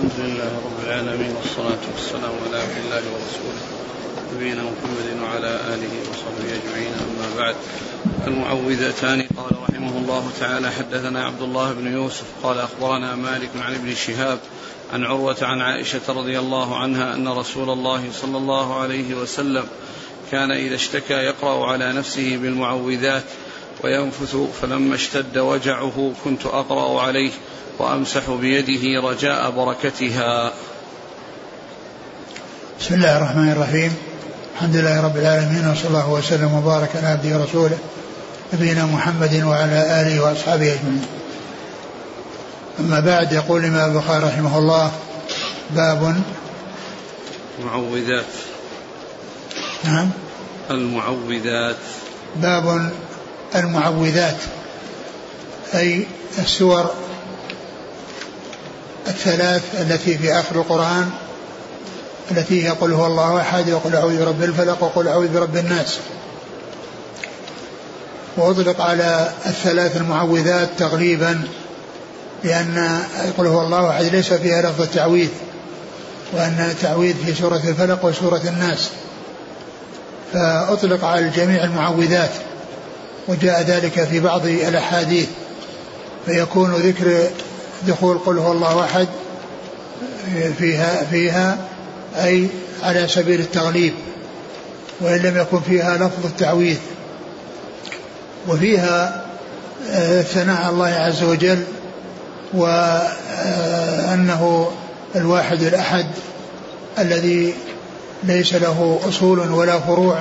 الحمد لله رب العالمين والصلاة والسلام على عبد الله ورسوله نبينا محمد وعلى آله وصحبه أجمعين أما بعد. المعوذتان قال رحمه الله تعالى حدثنا عبد الله بن يوسف قال أخبرنا مالك عن ابن شهاب عن عروة عن عائشة رضي الله عنها أن رسول الله صلى الله عليه وسلم كان إذا اشتكى يقرأ على نفسه بالمعوذات وينفث فلما اشتد وجعه كنت أقرأ عليه وأمسح بيده رجاء بركتها. بسم الله الرحمن الرحيم. الحمد لله رب العالمين وصلى الله وسلم وبارك على عبده ورسوله نبينا محمد وعلى آله وأصحابه أجمعين. أما بعد يقول الإمام البخاري رحمه الله باب معوذات نعم. المعوذات. باب المعوذات أي السور الثلاث التي في آخر القرآن التي هي قل هو الله أحد وقل أعوذ برب الفلق وقل أعوذ برب الناس. وأطلق على الثلاث المعوذات تغليبا لأن قل هو الله أحد ليس فيها لفظ التعويذ وأن التعويذ في سورة الفلق وسورة الناس. فأطلق على الجميع المعوذات. وجاء ذلك في بعض الأحاديث فيكون ذكر دخول قل هو الله أحد فيها فيها أي على سبيل التغليب وإن لم يكن فيها لفظ التعويذ وفيها آه، ثناء الله عز وجل وأنه الواحد الأحد الذي ليس له أصول ولا فروع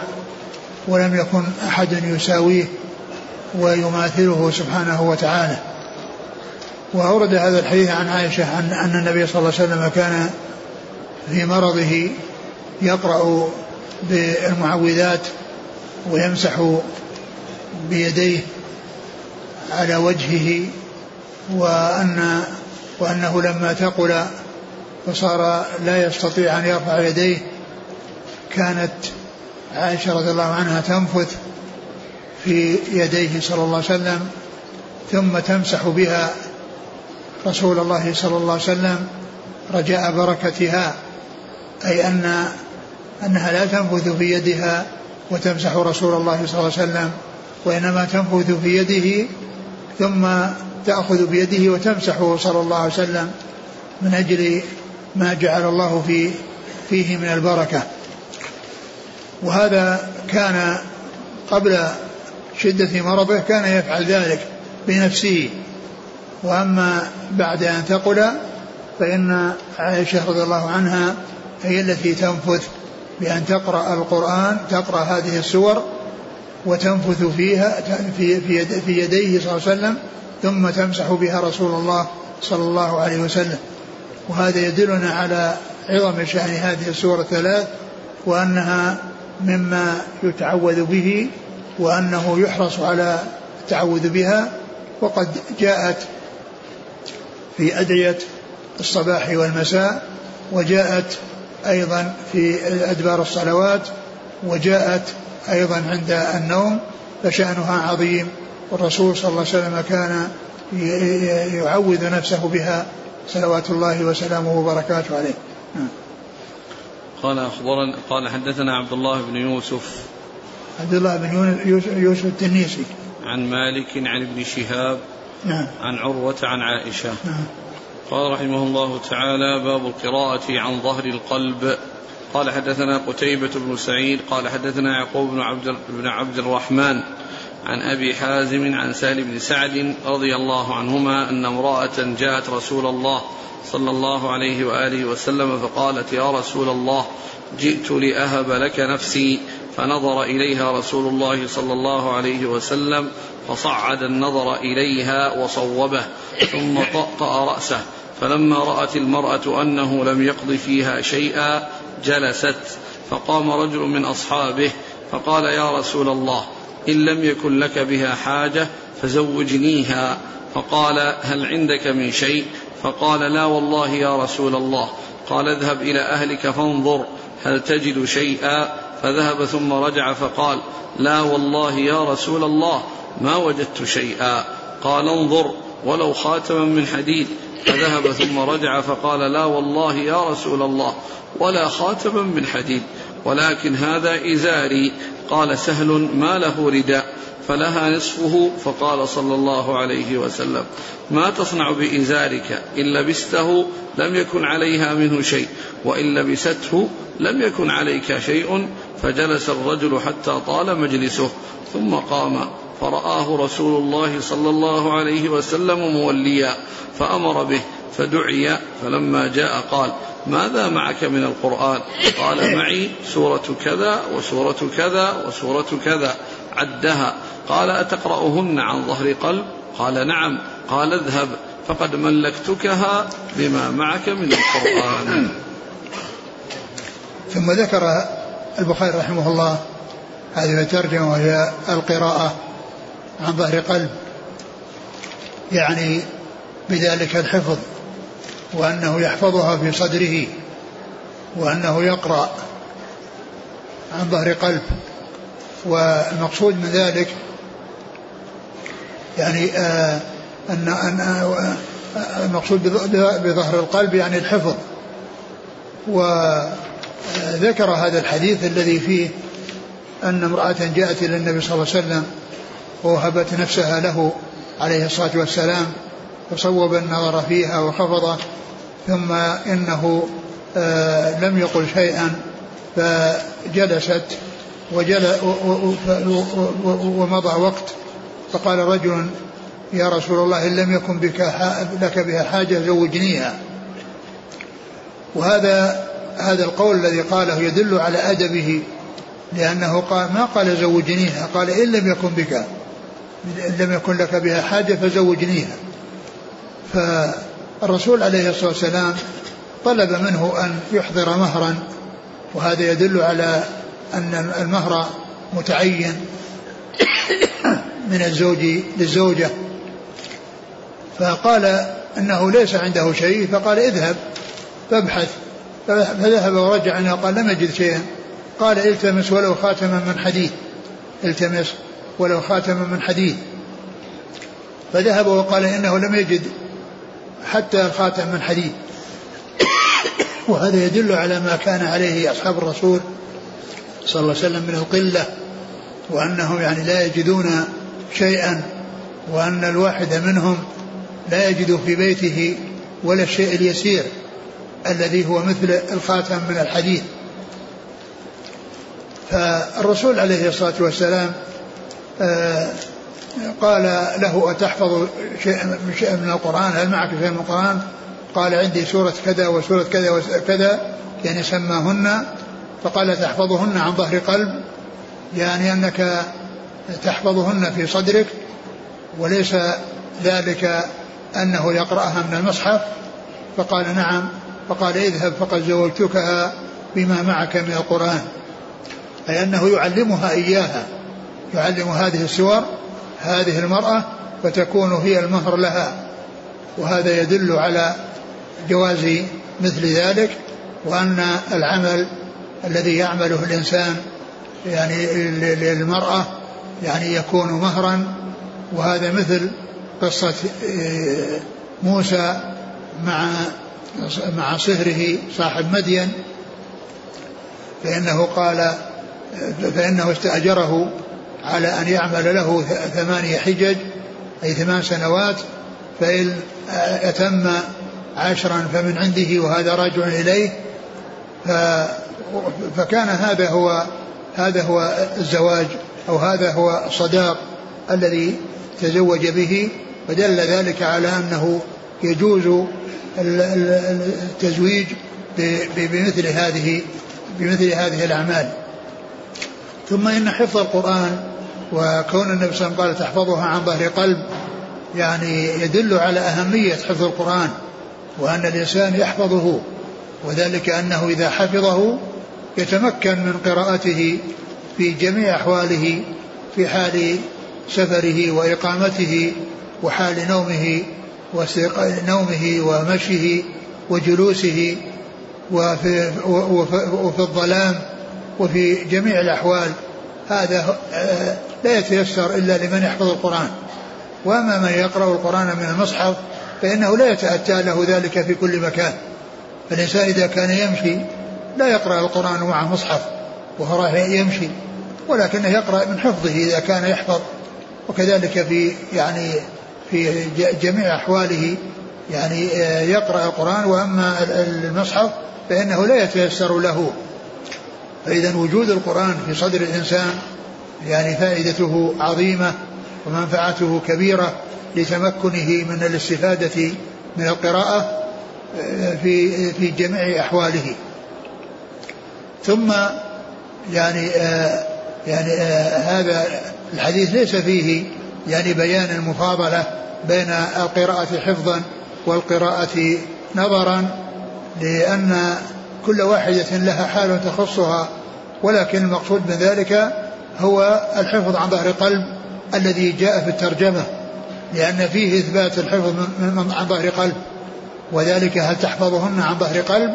ولم يكن أحد يساويه. ويماثله سبحانه وتعالى. وأورد هذا الحديث عن عائشة عن أن النبي صلى الله عليه وسلم كان في مرضه يقرأ بالمعوذات ويمسح بيديه على وجهه وأن وأنه لما ثقل فصار لا يستطيع أن يرفع يديه كانت عائشة رضي الله عنها تنفث. في يديه صلى الله عليه وسلم ثم تمسح بها رسول الله صلى الله عليه وسلم رجاء بركتها أي أن أنها لا تنفث في يدها وتمسح رسول الله صلى الله عليه وسلم وإنما تنفث في يده ثم تأخذ بيده وتمسحه صلى الله عليه وسلم من أجل ما جعل الله في فيه من البركة. وهذا كان قبل شدة مرضه كان يفعل ذلك بنفسه. وأما بعد أن ثقل فإن عائشة رضي الله عنها هي التي تنفث بأن تقرأ القرآن تقرأ هذه السور وتنفث فيها في, في, في يديه صلى الله عليه وسلم ثم تمسح بها رسول الله صلى الله عليه وسلم. وهذا يدلنا على عظم شأن هذه السور الثلاث وأنها مما يتعوذ به وأنه يحرص على التعوذ بها وقد جاءت في أدعية الصباح والمساء وجاءت أيضا في أدبار الصلوات وجاءت أيضا عند النوم فشأنها عظيم. والرسول صلى الله عليه وسلم كان يعوذ نفسه بها. صلوات الله وسلامه وبركاته عليه. نعم. قال أخبرنا قال حدثنا عبد الله بن يوسف عبد الله بن يوسف التنيسي. عن مالك عن ابن شهاب نعم. عن عروة عن عائشة. نعم. قال رحمه الله تعالى باب القراءة عن ظهر القلب. قال حدثنا قتيبة بن سعيد قال حدثنا يعقوب بن عبد بن عبد الرحمن عن أبي حازم عن سهل بن سعد رضي الله عنهما أن امرأة جاءت رسول الله صلى الله عليه وآله وسلم فقالت يا رسول الله جئت لأهب لك نفسي فنظر إليها رسول الله صلى الله عليه وسلم فصعد النظر إليها وصوبه ثم طأطأ رأسه. فلما رأت المرأة أنه لم يقض فيها شيئا جلست. فقام رجل من أصحابه فقال يا رسول الله إن لم يكن لك بها حاجة فزوجنيها. فقال هل عندك من شيء؟ فقال لا والله يا رسول الله. قال اذهب إلى أهلك فانظر هل تجد شيئا؟ فذهب ثم رجع فقال لا والله يا رسول الله ما وجدت شيئا. قال انظر ولو خاتما من حديد. فذهب ثم رجع فقال لا والله يا رسول الله ولا خاتما من حديد. ولكن هذا إزاري. قال سهل ما له رداء. فلها نصفه. فقال صلى الله عليه وسلم ما تصنع بإزارك إن لبسته لم يكن عليها منه شيء. وإن لبسته لم يكن عليك شيء فجلس الرجل حتى طال مجلسه ثم قام فرآه رسول الله صلى الله عليه وسلم موليا فأمر به فدعي فلما جاء قال ماذا معك من القرآن؟ قال معي سورة كذا وسورة كذا وسورة كذا. عدها قال أتقرأهن عن ظهر قلب؟ قال نعم. قال اذهب فقد ملكتكها بما معك من القرآن. ثم ذكر البخاري رحمه الله هذه الترجمة وهي القراءة عن ظهر قلب يعني بذلك الحفظ وأنه يحفظها في صدره وأنه يقرأ عن ظهر قلب والمقصود من ذلك يعني آه أن أن آه المقصود بظهر القلب يعني الحفظ وذكر هذا الحديث الذي فيه أن امرأة جاءت إلى النبي صلى الله عليه وسلم ووهبت نفسها له عليه الصلاة والسلام فصوب النظر فيها وخفضه ثم إنه آه لم يقل شيئا فجلست وجل ومضى وقت فقال رجل يا رسول الله إن لم يكن بك لك بها حاجة زوجنيها. وهذا هذا القول الذي قاله يدل على أدبه لأنه قال ما قال زوجنيها قال إن لم يكن بك إن لم يكن لك بها حاجة فزوجنيها. فالرسول عليه الصلاة والسلام طلب منه أن يحضر مهرا وهذا يدل على أن المهر متعين من الزوج للزوجة. فقال إنه ليس عنده شيء فقال اذهب فابحث. فذهب ورجع انه قال لم يجد شيئا. قال التمس ولو خاتما من حديد. التمس ولو خاتما من حديد. فذهب وقال إنه لم يجد حتى الخاتم من حديد. وهذا يدل على ما كان عليه أصحاب الرسول صلى الله عليه وسلم من القله وأنهم يعني لا يجدون شيئا وأن الواحد منهم لا يجد في بيته ولا الشيء اليسير. الذي هو مثل الخاتم من الحديد فالرسول عليه الصلاة والسلام آه، قال له أتحفظ شيء من القرآن؟ هل معك شيء من القرآن؟ قال عندي سورة كذا وسورة كذا وكذا يعني سماهن. فقال تحفظهن عن ظهر قلب يعني أنك تحفظهن في صدرك وليس ذلك أنه يقرأها من المصحف. فقال نعم. فقال اذهب فقد زوجتكها بما معك من القرآن. أي أنه يعلمها إياها يعلم هذه السور هذه المرأة فتكون هي المهر لها. وهذا يدل على جواز مثل ذلك وأن العمل الذي يعمله الإنسان يعني للمرأة يعني يكون مهرا. وهذا مثل قصة آه، موسى مع مع صهره صاحب مدين فإنه قال فإنه استأجره على أن يعمل له ثمانية حجج أي ثمان سنوات فإن أتم عشرا فمن عنده وهذا راجع إليه. فكان هذا هو هذا هو الزواج أو هذا هو الصداق الذي تزوج به فدل ذلك على أنه يجوز التزويج بمثل هذه بمثل هذه الأعمال. ثم إن حفظ القرآن وكون النبي صلى الله عليه وسلم قال تحفظها عن ظهر قلب يعني يدل على أهمية حفظ القرآن وأن الإنسان يحفظه وذلك أنه إذا حفظه يتمكن من قراءته في جميع أحواله في حال سفره وإقامته وحال نومه نومه ومشيه وجلوسه وفي, وفي الظلام وفي جميع الأحوال. هذا آه، لا يتيسر إلا لمن يحفظ القرآن. وأما من يقرأ القرآن من المصحف فإنه لا يتأتى له ذلك في كل مكان. فالإنسان إذا كان يمشي لا يقرأ القرآن مع مصحف وهو يمشي ولكنه يقرأ من حفظه إذا كان يحفظ. وكذلك في يعني في جميع أحواله يعني آه، يقرأ القرآن وأما المصحف فإنه لا يتيسر له. فإذا وجود القرآن في صدر الإنسان يعني فائدته عظيمة ومنفعته كبيرة لتمكنه من الاستفادة من القراءة آه، في في جميع أحواله. ثم يعني آه يعني آه هذا الحديث ليس فيه يعني بيان المفاضلة بين القراءة حفظا والقراءة نظرا لأن كل واحدة لها حال تخصها ولكن المقصود من ذلك هو الحفظ عن ظهر قلب الذي جاء في الترجمة لأن فيه إثبات الحفظ عن ظهر قلب. وذلك هل تحفظهن عن ظهر قلب؟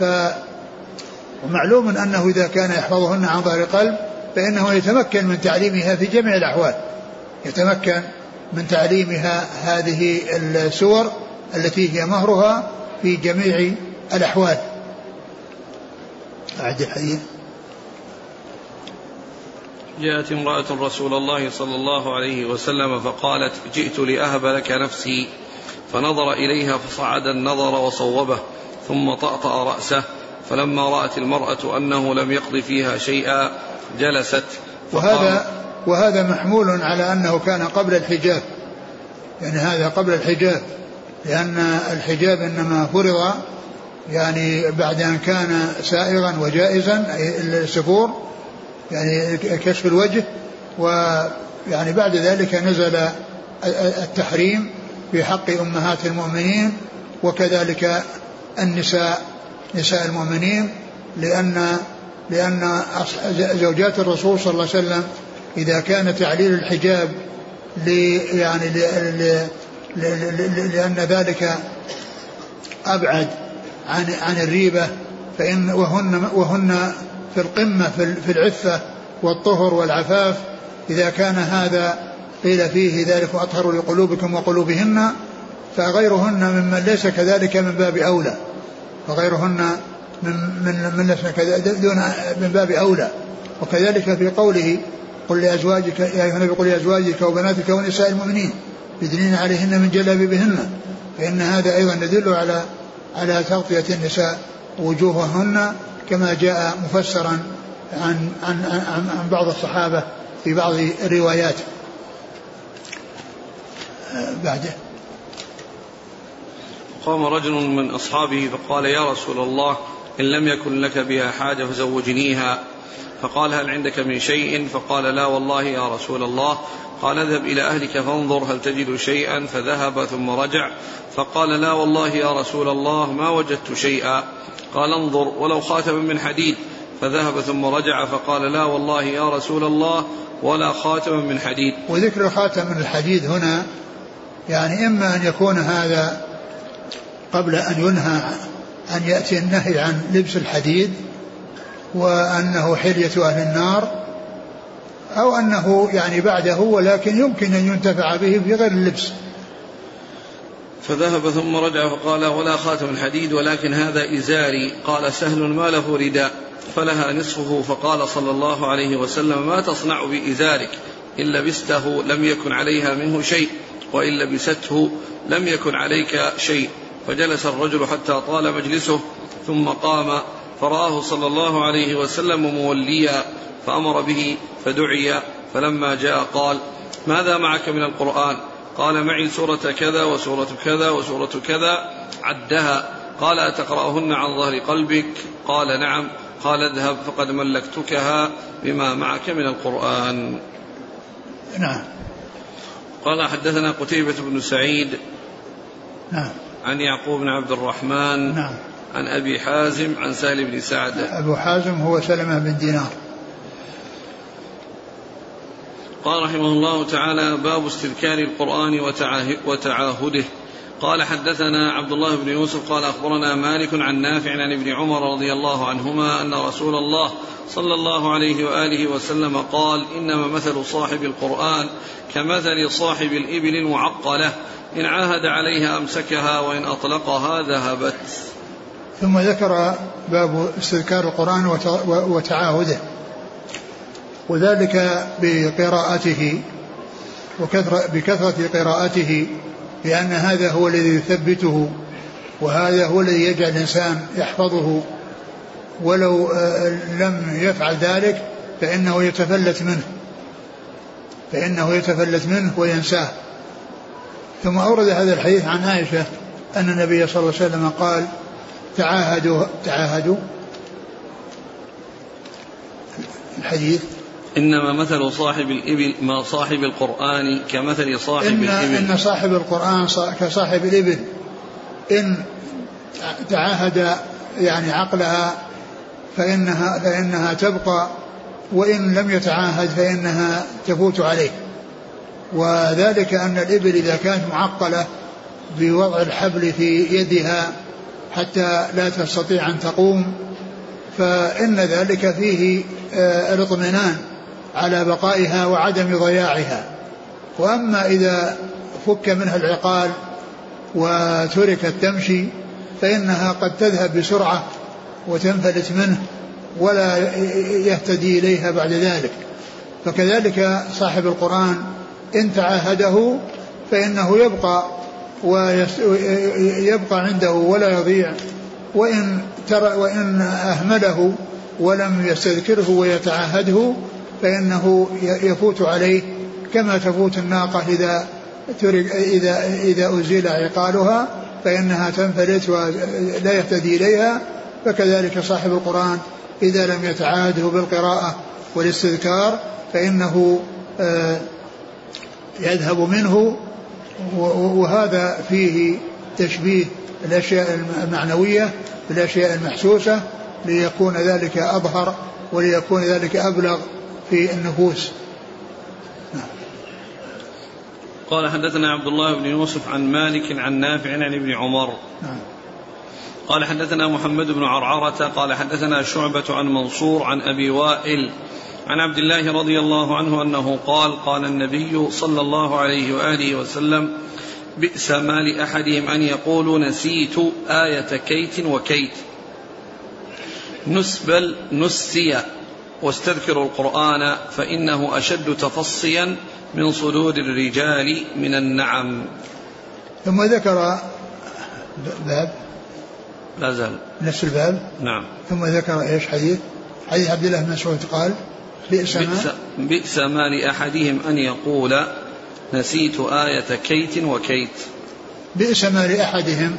ف ومعلوم أنه إذا كان يحفظهن عن ظهر قلب فإنه يتمكن من تعليمها في جميع الأحوال. يتمكن من تعليمها هذه السور التي هي مهرها في جميع الأحوال. أعد الحديث جاءت امرأة رسول الله صلى الله عليه وسلم فقالت جئت لأهب لك نفسي. فنظر إليها فصعد النظر وصوبه ثم طأطأ رأسه. فلما رأت المرأة أنه لم يقض فيها شيئا جلست. وهذا وهذا محمول على أنه كان قبل الحجاب. يعني هذا قبل الحجاب لأن الحجاب إنما فرض يعني بعد أن كان سائغا وجائزا السفور يعني كشف الوجه ويعني بعد ذلك نزل التحريم في حق أمهات المؤمنين وكذلك النساء نساء المؤمنين لأن لأن زوجات الرسول صلى الله عليه وسلم إذا كان تعليل الحجاب يعني لأن ذلك أبعد عن عن الريبة فإن وهن وهن في القمة في العفة والطهر والعفاف إذا كان هذا قيل فيه ذلك أطهر لقلوبكم وقلوبهن فغيرهن ممن ليس كذلك من باب أولى. فغيرهن من من من ليس كذلك دون من باب أولى. وكذلك في قوله قل لأزواجك يا أيها النبي قل لأزواجك وبناتك ونساء المؤمنين يدنين عليهن من جلابيبهن فإن هذا أيضا يدل على على تغطية النساء وجوههن كما جاء مفسرا عن عن عن, عن بعض الصحابة في بعض الروايات بعده. قام رجل من أصحابه فقال يا رسول الله إن لم يكن لك بها حاجة فزوجنيها. فقال هل عندك من شيء؟ فقال لا والله يا رسول الله. قال اذهب إلى أهلك فانظر هل تجد شيئا. فذهب ثم رجع. فقال لا والله يا رسول الله ما وجدت شيئا. قال انظر ولو خاتما من حديد. فذهب ثم رجع فقال لا والله يا رسول الله ولا خاتما من حديد. وذكر خاتم من الحديد هنا يعني إما أن يكون هذا قبل أن ينهى أن يأتي النهي عن لبس الحديد وأنه حلية أهل النار أو أنه يعني بعده ولكن يمكن أن ينتفع به في غير اللبس. فذهب ثم رجع فقال ولا خاتم الحديد ولكن هذا إزاري. قال سهل ما له رداء. فلها نصفه فقال صلى الله عليه وسلم ما تصنع بإزارك إن لبسته لم يكن عليها منه شيء وإن لبسته لم يكن عليك شيء. فجلس الرجل حتى طال مجلسه ثم قام فرآه صلى الله عليه وسلم موليا فأمر به فدعي فلما جاء قال ماذا معك من القرآن؟ قال معي سورة كذا وسورة كذا وسورة كذا عدها. قال أتقرأهن عن ظهر قلبك؟ قال نعم. قال اذهب فقد ملكتكها بما معك من القرآن. نعم. قال حدثنا قتيبة بن سعيد نعم. عن يعقوب بن عبد الرحمن نعم. عن أبي حازم عن سهل بن سعد. أبو حازم هو سلمة بن دينار. قال رحمه الله تعالى باب استذكار القرآن وتعاهده. قال حدثنا عبد الله بن يوسف قال أخبرنا مالك عن نافع عن ابن عمر رضي الله عنهما أن رسول الله صلى الله عليه وآله وسلم قال إنما مثل صاحب القرآن كمثل صاحب الإبل المعقلة. إن عاهد عليها أمسكها وإن أطلقها ذهبت. ثم ذكر باب استذكار القرآن وتعاهده. وذلك بقراءته وكثرة بكثرة قراءته لأن هذا هو الذي يثبته وهذا هو الذي يجعل الإنسان يحفظه. ولو آه، لم يفعل ذلك فإنه يتفلت منه. فإنه يتفلت منه وينساه. ثم أورد هذا الحديث عن عائشة أن النبي صلى الله عليه وسلم قال تعاهدوا تعاهدوا. الحديث. إنما مثل صاحب الإبل ما صاحب القرآن كمثل صاحب إن الإبل. إن صاحب القرآن كصاحب الإبل. إن تعاهد يعني عقلها فإنها فإنها تبقى وإن لم يتعاهد فإنها تفوت عليه. وذلك أن الإبل إذا كانت معقلة بوضع الحبل في يدها حتى لا تستطيع أن تقوم فإن ذلك فيه آه، الاطمئنان على بقائها وعدم ضياعها. وأما إذا فك منها العقال وتركت تمشي فإنها قد تذهب بسرعة وتنفلت منه ولا يهتدي إليها بعد ذلك. فكذلك صاحب القرآن إن تعاهده فإنه يبقى ويبقى عنده ولا يضيع. وإن ترى وإن أهمله ولم يستذكره ويتعاهده فإنه يفوت عليه كما تفوت الناقة إذا ترك إذا إذا أزيل عقالها فإنها تنفلت ولا يهتدي إليها. فكذلك صاحب القرآن إذا لم يتعاهده بالقراءة والاستذكار فإنه آه، يذهب منه وهذا فيه تشبيه الأشياء المعنوية بالأشياء المحسوسة ليكون ذلك أظهر وليكون ذلك أبلغ في النفوس نعم. قال حدثنا عبد الله بن يوسف عن مالك عن نافع عن ابن عمر نعم. قال حدثنا محمد بن عرعرة قال حدثنا شعبة عن منصور عن أبي وائل عن عبد الله رضي الله عنه أنه قال قال النبي صلى الله عليه وآله وسلم بئس ما لأحدهم أن يقولوا نسيت آية كيت وكيت. نسبل نسي واستذكروا القرآن فإنه أشد تفصيا من صدور الرجال من النعم. ثم ذكر باب لا زال. نفس الباب. نعم. ثم ذكر إيش؟ حديث حديث عبد الله بن مسعود قال بئس ما؟ بئس ما لأحدهم أن يقول نسيت آية كيت وكيت. بئس ما لأحدهم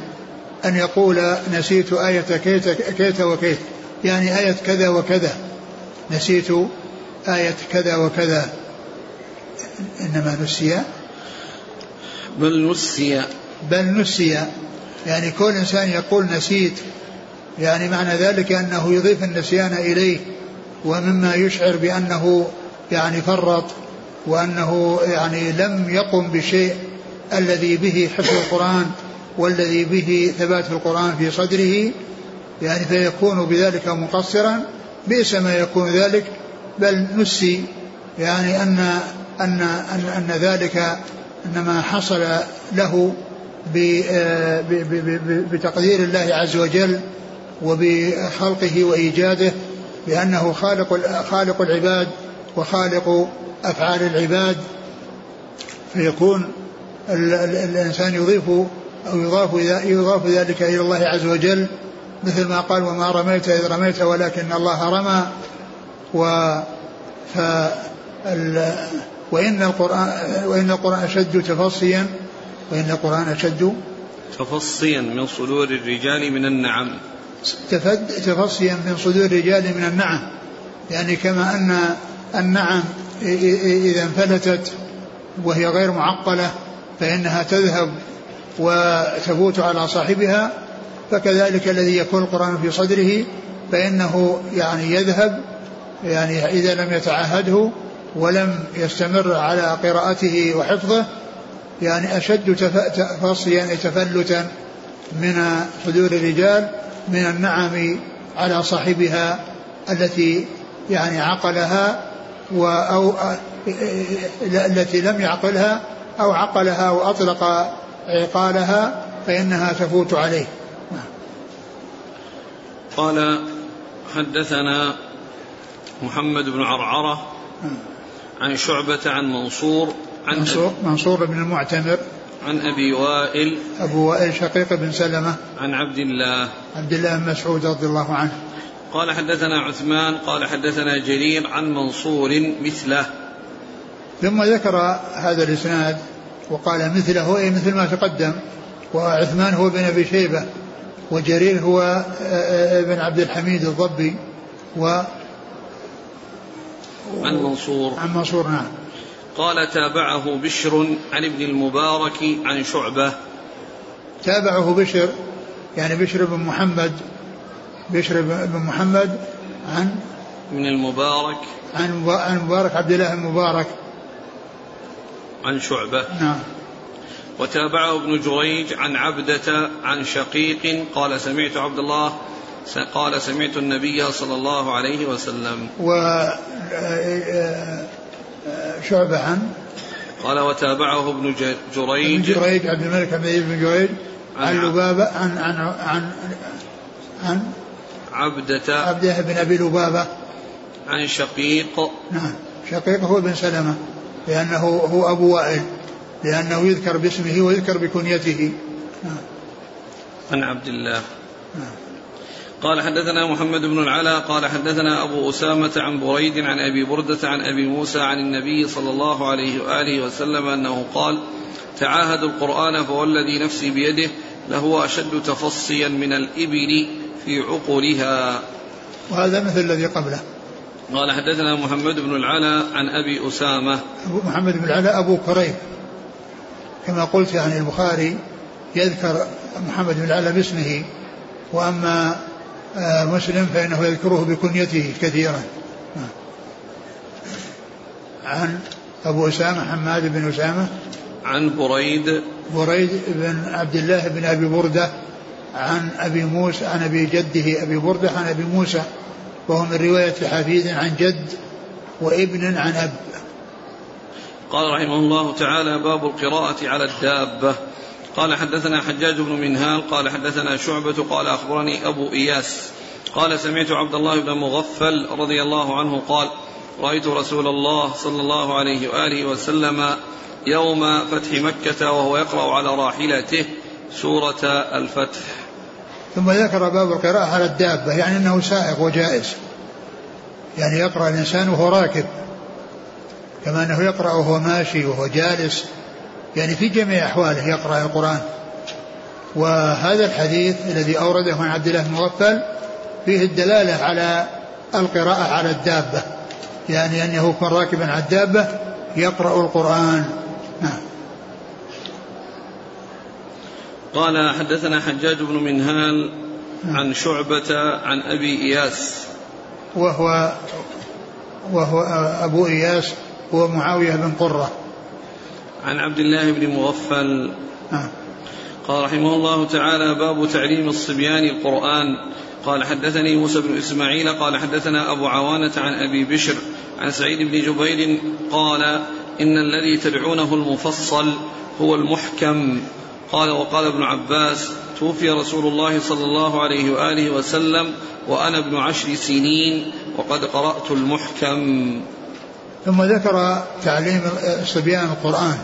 أن يقول نسيت آية كيت, كيت وكيت. يعني آية كذا وكذا. نسيت آية كذا وكذا. إنما نسي. بل نسي. بل نسي. يعني كل إنسان يقول نسيت. يعني معنى ذلك أنه يضيف النسيان إليه. ومما يشعر بأنه يعني فرط وأنه يعني لم يقم بشيء الذي به حفظ القرآن والذي به ثبات القرآن في صدره يعني فيكون بذلك مقصرا بئس ما يكون ذلك بل نسي يعني أن أن أن, أن ذلك أن ما حصل له بتقدير الله عز وجل وبخلقه وإيجاده بأنه خالق خالق العباد وخالق أفعال العباد فيكون الإنسان يضيف أو يضاف يضاف ذلك إلى الله عز وجل مثل ما قال وما رميت إذ رميت ولكن الله رمى. و ف وإن القرآن وإن القرآن أشد تفصيا وإن القرآن أشد تفصيا من صدور الرجال من النعم. تفصيا من صدور الرجال من النعم. يعني كما أن النعم إذا انفلتت وهي غير معقلة فإنها تذهب وتفوت على صاحبها فكذلك الذي يكون القرآن في صدره فإنه يعني يذهب يعني إذا لم يتعهده ولم يستمر على قراءته وحفظه يعني أشد تفصيا تفلتا من صدور الرجال. من النعم على صاحبها التي يعني عقلها أو التي لم يعقلها أو عقلها وأطلق عقالها فإنها تفوت عليه. قال حدثنا محمد بن عرعرة عن شعبة عن منصور عن منصور, منصور بن المعتمر عن أبي وائل أبو وائل شقيق بن سلمة. عن عبد الله. عبد الله بن مسعود رضي الله عنه. قال حدثنا عثمان قال حدثنا جرير عن منصور مثله. ثم ذكر هذا الإسناد وقال مثله أي مثل ما تقدم وعثمان هو بن أبي شيبة وجرير هو آه، آه، ابن عبد الحميد الضبي و عن منصور. عن منصور نعم. قال تابعه بشر عن ابن المبارك عن شعبة. تابعه بشر يعني بشر بن محمد بشر بن محمد عن ابن المبارك. عن عن مبارك عبد الله المبارك. عن شعبة. نعم. وتابعه ابن جريج عن عبدة عن شقيق قال سمعت عبد الله قال سمعت النبي صلى الله عليه وسلم. و شعبة عن قال وتابعه ابن جريج. ابن جريج عبد الملك بن جريج عن لبابة عن عن عن عن عبدة عبده بن أبي لبابة. عن شقيق. نعم. شقيق هو بن سلمة لأنه هو أبو وائل لأنه يذكر باسمه ويذكر بكنيته. نعم. عن عبد الله. نعم. قال حدثنا محمد بن العلا قال حدثنا أبو أسامة عن بريد عن أبي بردة عن أبي موسى عن النبي صلى الله عليه وآله وسلم أنه قال تعاهدوا القرآن فوالذي نفسي بيده لهو أشد تفصيا من الإبل في عقلها وهذا مثل الذي قبله. قال حدثنا محمد بن العلا عن أبي أسامة. أبو محمد بن العلا أبو كريب. كما قلت يعني البخاري يذكر محمد بن العلا باسمه وأما مسلم فإنه يذكره بكنيته كثيرا. عن أبو أسامة حماد بن أسامة. عن بريد. بريد بن عبد الله بن أبي بردة عن أبي موسى عن أبي جده أبي بردة عن أبي موسى وهو من رواية حفيد عن جد وابن عن أب. قال رحمه الله تعالى باب القراءة على الدابة. قال حدثنا حجاج بن منهال قال حدثنا شعبة قال أخبرني أبو إياس. قال سمعت عبد الله بن مغفل رضي الله عنه قال رأيت رسول الله صلى الله عليه وآله وسلم يوم فتح مكة وهو يقرأ على راحلته سورة الفتح. ثم ذكر باب القراءة على الدابة يعني أنه سائق وجائز. يعني يقرأ الإنسان وهو راكب كما أنه يقرأ وهو ماشي وهو جالس. يعني في جميع أحواله يقرأ القرآن. وهذا الحديث الذي أورده عن عبد الله بن مغفل فيه الدلالة على القراءة على الدابة. يعني أنه يكون راكبا على الدابة يقرأ القرآن. نعم. قال حدثنا حجاج بن منهال عن شعبة عن أبي إياس. وهو وهو أبو إياس هو معاوية بن قرة. عن عبد الله بن مغفل. آه. قال رحمه الله تعالى باب تعليم الصبيان القرآن. قال حدثني موسى بن إسماعيل قال حدثنا أبو عوانة عن أبي بشر عن سعيد بن جبير قال إن الذي تدعونه المفصل هو المحكم. قال وقال ابن عباس توفي رسول الله صلى الله عليه وآله وسلم وأنا ابن عشر سنين وقد قرأت المحكم. ثم ذكر تعليم الصبيان القرآن.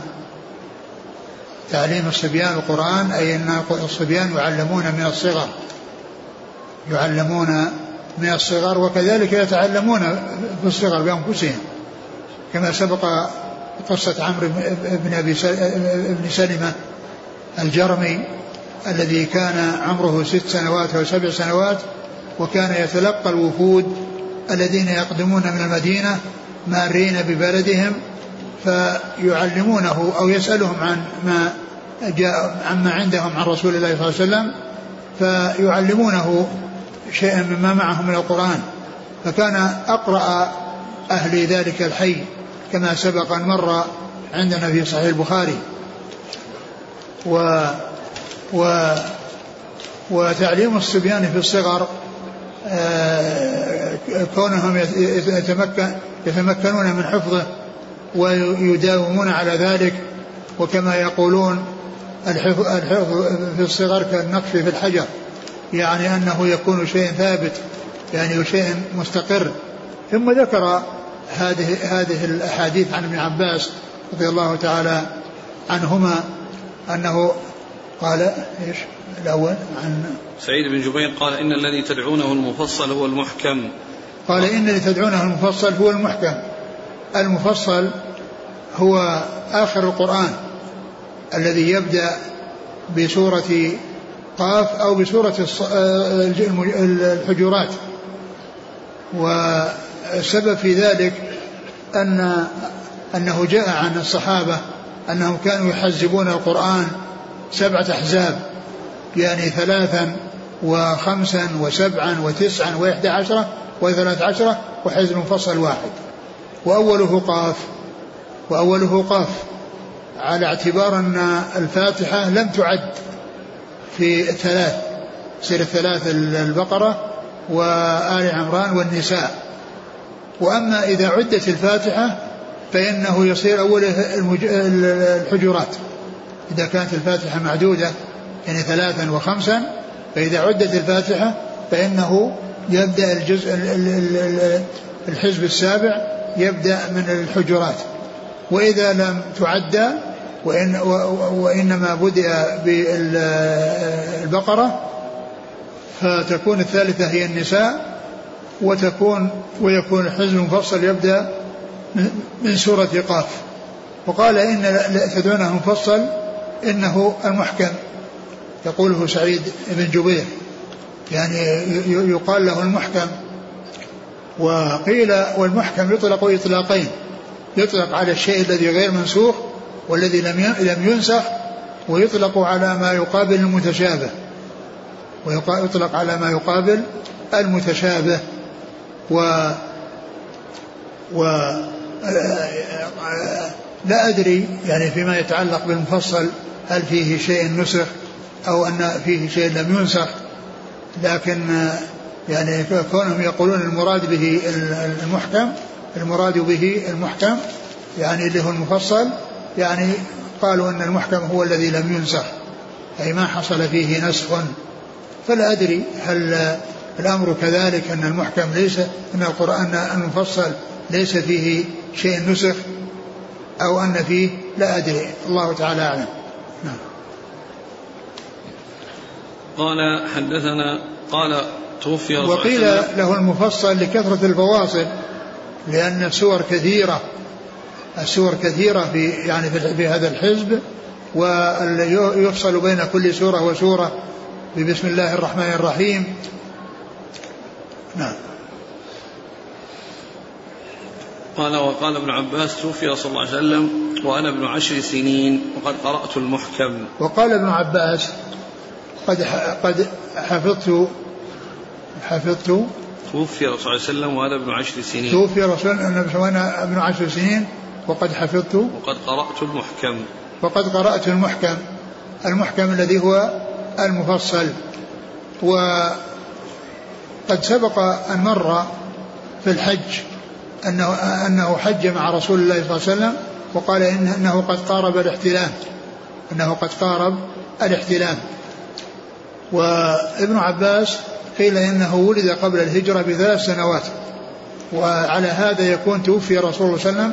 تعليم الصبيان القرآن أي أن الصبيان يعلمون من الصغر. يعلمون من الصغر وكذلك يتعلمون في الصغر بأنفسهم. كما سبق قصة عمرو بن أبي بن سلمة الجرمي الذي كان عمره ست سنوات أو سبع سنوات وكان يتلقى الوفود الذين يقدمون من المدينة مارين ببلدهم فيعلمونه أو يسألهم عن ما جاء عما عندهم عن رسول الله صلى الله عليه وسلم فيعلمونه شيئا مما معهم من القرآن. فكان أقرأ أهل ذلك الحي كما سبق أن مر عندنا في صحيح البخاري. و و وتعليم الصبيان في الصغر آه، كونهم يتمكن يتمكنون من حفظه ويداومون على ذلك وكما يقولون الحفظ, الحفظ في الصغر كالنقش في الحجر يعني أنه يكون شيء ثابت يعني شيء مستقر. ثم ذكر هذه هذه الأحاديث عن ابن عباس رضي الله تعالى عنهما أنه قال إيش؟ الأول عن سعيد بن جبير قال إن الذي تدعونه المفصل هو المحكم. قال إن الذي تدعونه المفصل هو المحكم. المفصل هو آخر القرآن الذي يبدأ بسورة قاف أو بسورة الحجرات. والسبب في ذلك ان أنه جاء عن الصحابة أنهم كانوا يحزبون القرآن سبعة أحزاب يعني ثلاثا وخمسا وسبعا وتسعا وإحدى عشرة وثلاث عشرة وحزب مفصل واحد. وأوله قاف وأوله قاف. على اعتبار أن الفاتحة لم تعد في الثلاث سير الثلاث البقرة وآل عمران والنساء. وأما إذا عدت الفاتحة فإنه يصير أوله الحجرات. إذا كانت الفاتحة معدودة يعني ثلاثا وخمسا فإذا عدت الفاتحة فإنه يبدأ الجزء الحزب السابع يبدأ من الحجرات. وإذا لم تعدى وإن وإنما بدأ بالبقرة فتكون الثالثة هي النساء وتكون ويكون الحزب المفصل يبدأ من سورة قاف. وقال إن تدعونه مفصل إنه المحكم يقوله سعيد بن جبير. يعني يقال له المحكم. وقيل والمحكم يطلق إطلاقين. يطلق على الشيء الذي غير منسوخ والذي لم لم ينسخ ويطلق على ما يقابل المتشابه. ويطلق على ما يقابل المتشابه. و و لا أدري يعني فيما يتعلق بالمفصل هل فيه شيء نسخ أو أن فيه شيء لم ينسخ. لكن يعني كونهم يقولون المراد به المحكم المراد به المحكم يعني اللي هو المفصل يعني قالوا أن المحكم هو الذي لم ينسخ أي ما حصل فيه نسخ. فلا أدري هل الأمر كذلك أن المحكم ليس أن القرآن المفصل ليس فيه شيء نسخ أو أن فيه لا أدري. الله تعالى أعلم نعم قال حدثنا قال توفي رسول وقيل له المفصل لكثرة الفواصل لأن السور كثيرة. السور كثيرة في يعني في هذا الحزب ويفصل بين كل سورة وسورة ببسم الله الرحمن الرحيم. نعم. قال وقال ابن عباس توفي صلى الله عليه وسلم وأنا ابن عشر سنين وقد قرأت المحكم. وقال ابن عباس قد قد حفظت حفظت. توفي الرسول صلى الله عليه وسلم وهذا ابن عشر سنين. توفي رسول الله وأنا ابن عشر سنين وقد حفظت. وقد قرأت المحكم. وقد قرأت المحكم. المحكم الذي هو المفصل. وقد سبق أن مر في الحج أنه أنه حج مع رسول الله صلى الله عليه وسلم وقال إنه قد قارب الاحتلام. أنه قد قارب الاحتلام. وابن عباس قيل إنه ولد قبل الهجرة بثلاث سنوات وعلى هذا يكون توفي رسول الله صلى الله عليه وسلم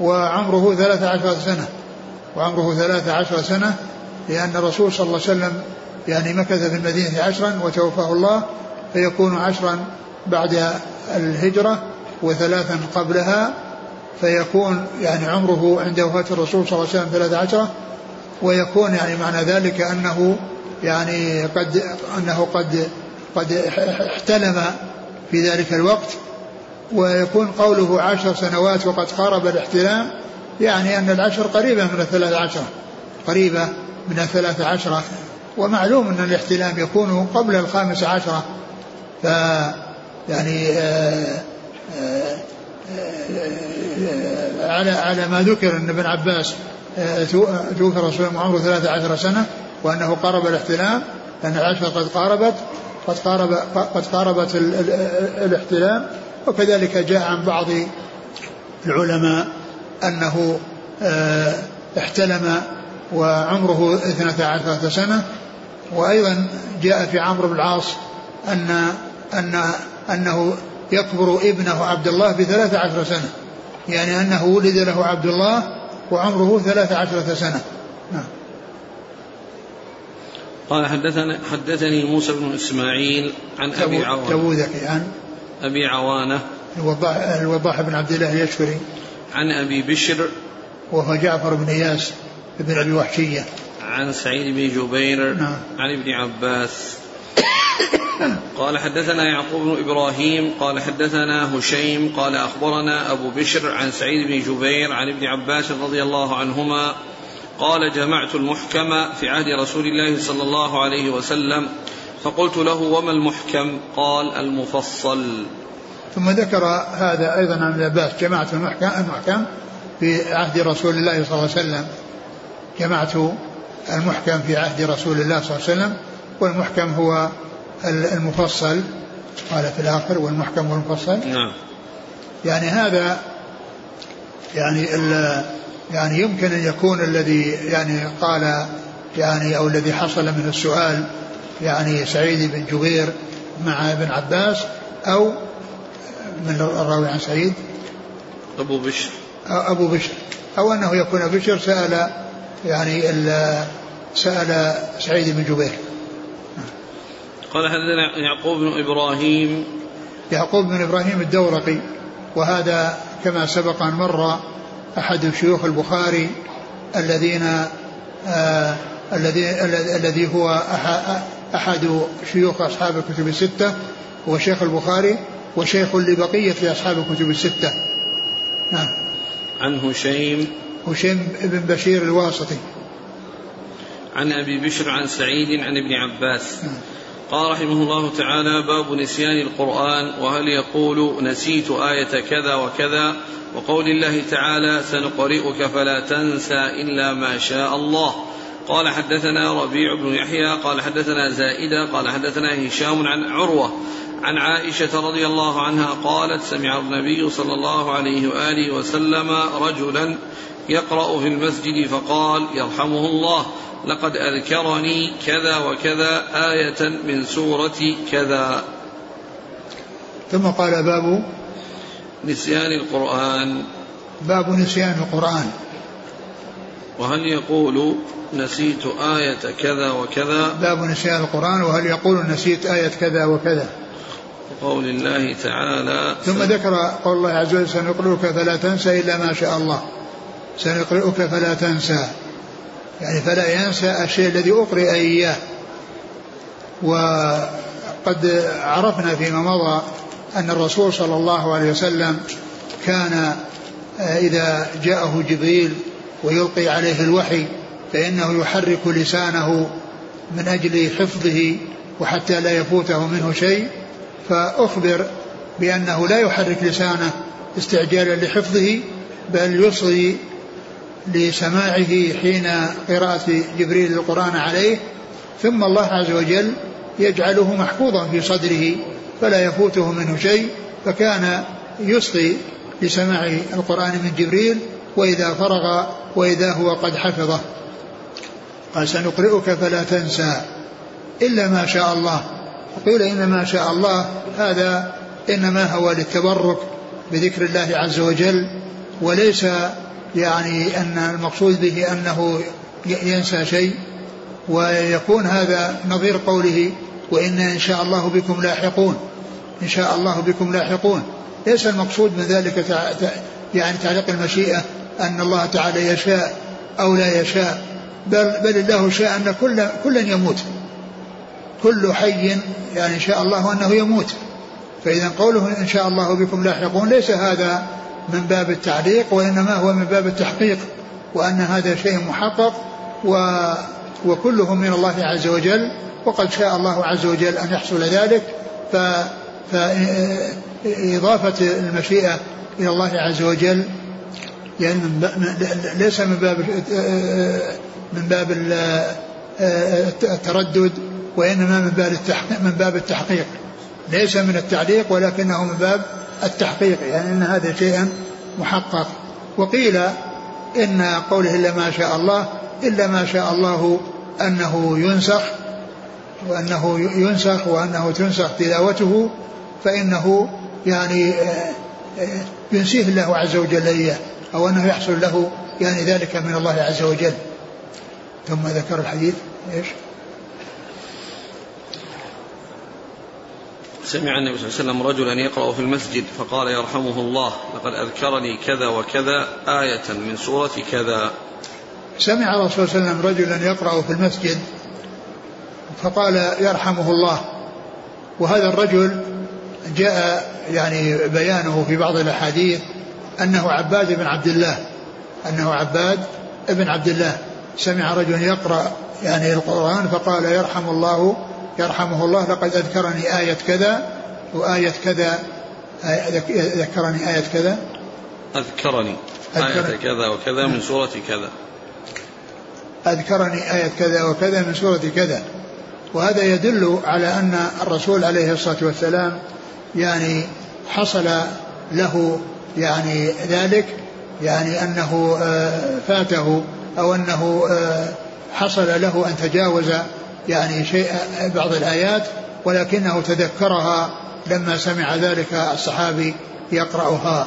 وعمره ثلاث عشرة سنة. وعمره ثلاث عشرة سنة لأن الرسول صلى الله عليه وسلم يعني مكث في المدينة عشرا وتوفاه الله فيكون عشرا بعد الهجرة وثلاثا قبلها فيكون يعني عمره عند وفاة الرسول صلى الله عليه وسلم ثلاث عشرة ويكون يعني معنى ذلك أنه يعني قد أنه قد قد احتلم في ذلك الوقت ويكون قوله عشر سنوات وقد قارب الاحتلام يعني أن العشر قريبة من الثلاث عشرة قريبة من الثلاث عشرة ومعلوم أن الاحتلام يكون قبل الخامس عشرة ف يعني آآ آآ آآ على على ما ذكر أن ابن عباس آه، توفي رسول الله عمره 13 سنة وأنه قارب الاحتلام لأن عائشة قد قاربت قد قارب قد قاربت الاحتلام. وكذلك جاء عن بعض العلماء أنه آه، احتلم وعمره 12 سنة. وأيضا جاء في عمرو بن العاص أن أن أنه يكبر ابنه عبد الله بثلاث عشر سنة. يعني أنه ولد له عبد الله وعمره ثلاث عشرة سنة. نعم. قال حدثنا حدثني موسى بن إسماعيل عن أبي عوانة. تبوذك عن؟ أبي عوانة. الوضاح, الوضاح بن عبد الله اليشكري عن أبي بشر. وهو جعفر بن اياس بن أبي وحشية. عن سعيد بن جبير. نعم. عن ابن عباس. قال حدثنا يعقوب بن إبراهيم قال حدثنا هشيم قال أخبرنا أبو بشر عن سعيد بن جبير عن ابن عباس رضي الله عنهما قال جمعت المحكم في عهد رسول الله صلى الله عليه وسلم فقلت له وما المحكم؟ قال المفصل. ثم ذكر هذا أيضا عن ابن عباس جمعت المحكم المحكم في عهد رسول الله صلى الله عليه وسلم. جمعت المحكم في عهد رسول الله صلى الله عليه وسلم والمحكم هو المفصل قال في الآخر والمحكم والمفصل. نعم. يعني هذا يعني يعني يمكن أن يكون الذي يعني قال يعني أو الذي حصل من السؤال يعني سعيد بن جبير مع ابن عباس أو من الراوي عن سعيد. أبو بشر. أبو بشر. أو أنه يكون بشر سأل يعني سأل سعيد بن جبير. قال حدثنا يعقوب بن إبراهيم. يعقوب بن إبراهيم الدورقي وهذا كما سبق أن مر أحد شيوخ البخاري الذين آه الذي الذي هو أحد شيوخ أصحاب الكتب الستة هو شيخ البخاري وشيخ لبقية أصحاب الكتب الستة. نعم. عن هشيم. هشيم بن بشير الواسطي. عن أبي بشر عن سعيد عن ابن عباس. نعم. قال رحمه الله تعالى باب نسيان القرآن وهل يقول نسيت آية كذا وكذا وقول الله تعالى سنقرئك فلا تنسى إلا ما شاء الله. قال حدثنا ربيع بن يحيى قال حدثنا زائدة قال حدثنا هشام عن عروة عن عائشة رضي الله عنها قالت سمع النبي صلى الله عليه وآله وسلم رجلا يقرأ في المسجد فقال يرحمه الله لقد أذكرني كذا وكذا آية من سورة كذا. ثم قال باب نسيان القرآن. باب نسيان القرآن. وهل يقول نسيت آية كذا وكذا؟ باب نسيان القرآن وهل يقول نسيت آية كذا وكذا؟ وقول الله تعالى. ثم ذكر قول الله عز وجل سنقرئك فلا تنسى إلا ما شاء الله. سنقرئك فلا تنسى. يعني فلا ينسى الشيء الذي أقرئ إياه. وقد عرفنا فيما مضى أن الرسول صلى الله عليه وسلم كان آه، إذا جاءه جبريل ويلقي عليه الوحي فإنه يحرك لسانه من أجل حفظه وحتى لا يفوته منه شيء. فأخبر بأنه لا يحرك لسانه استعجالا لحفظه بل يصغي لسماعه حين قراءة جبريل القرآن عليه. ثم الله عز وجل يجعله محفوظا في صدره فلا يفوته منه شيء فكان يصغي لسماع القرآن من جبريل وإذا فرغ وإذا هو قد حفظه. قال سنقرئك فلا تنسى إلا ما شاء الله قيل إن ما شاء الله هذا إنما هو للتبرك بذكر الله عز وجل وليس يعني أن المقصود به أنه ينسى شيء ويكون هذا نظير قوله وإن إن شاء الله بكم لاحقون إن شاء الله بكم لاحقون. ليس المقصود من ذلك يعني تعليق المشيئة أن الله تعالى يشاء أو لا يشاء بل, بل الله شاء أن كل كلا يموت. كل حي يعني إن شاء الله أنه يموت. فإذا قوله إن شاء الله بكم لاحقون ليس هذا من باب التعليق وإنما هو من باب التحقيق وأن هذا شيء محقق و وكله من الله عز وجل وقد شاء الله عز وجل أن يحصل ذلك. ف فإضافة المشيئة إلى الله عز وجل يعني ليس من باب من باب التردد وإنما من باب التحقيق من باب التحقيق. ليس من التعليق ولكنه من باب التحقيق. يعني أن هذا شيئا محقق. وقيل إن قوله إلا ما شاء الله إلا ما شاء الله أنه ينسخ وأنه ينسخ وأنه تنسخ تلاوته فإنه يعني آه، آه، ينسيه الله عز وجل إياه أو أنه يحصل له يعني ذلك من الله عز وجل. ثم ذكر الحديث إيش؟ سمع النبي صلى الله عليه وسلم رجلا يقرأ في المسجد فقال يرحمه الله لقد أذكرني كذا وكذا آية من سورة كذا. سمع الرسول صلى الله عليه وسلم رجلا يقرأ في المسجد فقال يرحمه الله وهذا الرجل جاء يعني بيانه في بعض الأحاديث أنه عباد بن عبد الله أنه عباد بن عبد الله. سمع رجل يقرأ يعني القرآن فقال يرحم الله يرحمه الله لقد أذكرني آية كذا وآية كذا. ذكرني آية كذا. أذكرني آية كذا وكذا من سورة كذا. أذكرني آية كذا وكذا من سورة كذا. وهذا يدل على أن الرسول عليه الصلاة والسلام يعني حصل له يعني ذلك يعني أنه آه، فاته أو أنه آه، حصل له أن تجاوز يعني شيء بعض الآيات ولكنه تذكرها لما سمع ذلك الصحابي يقرأها.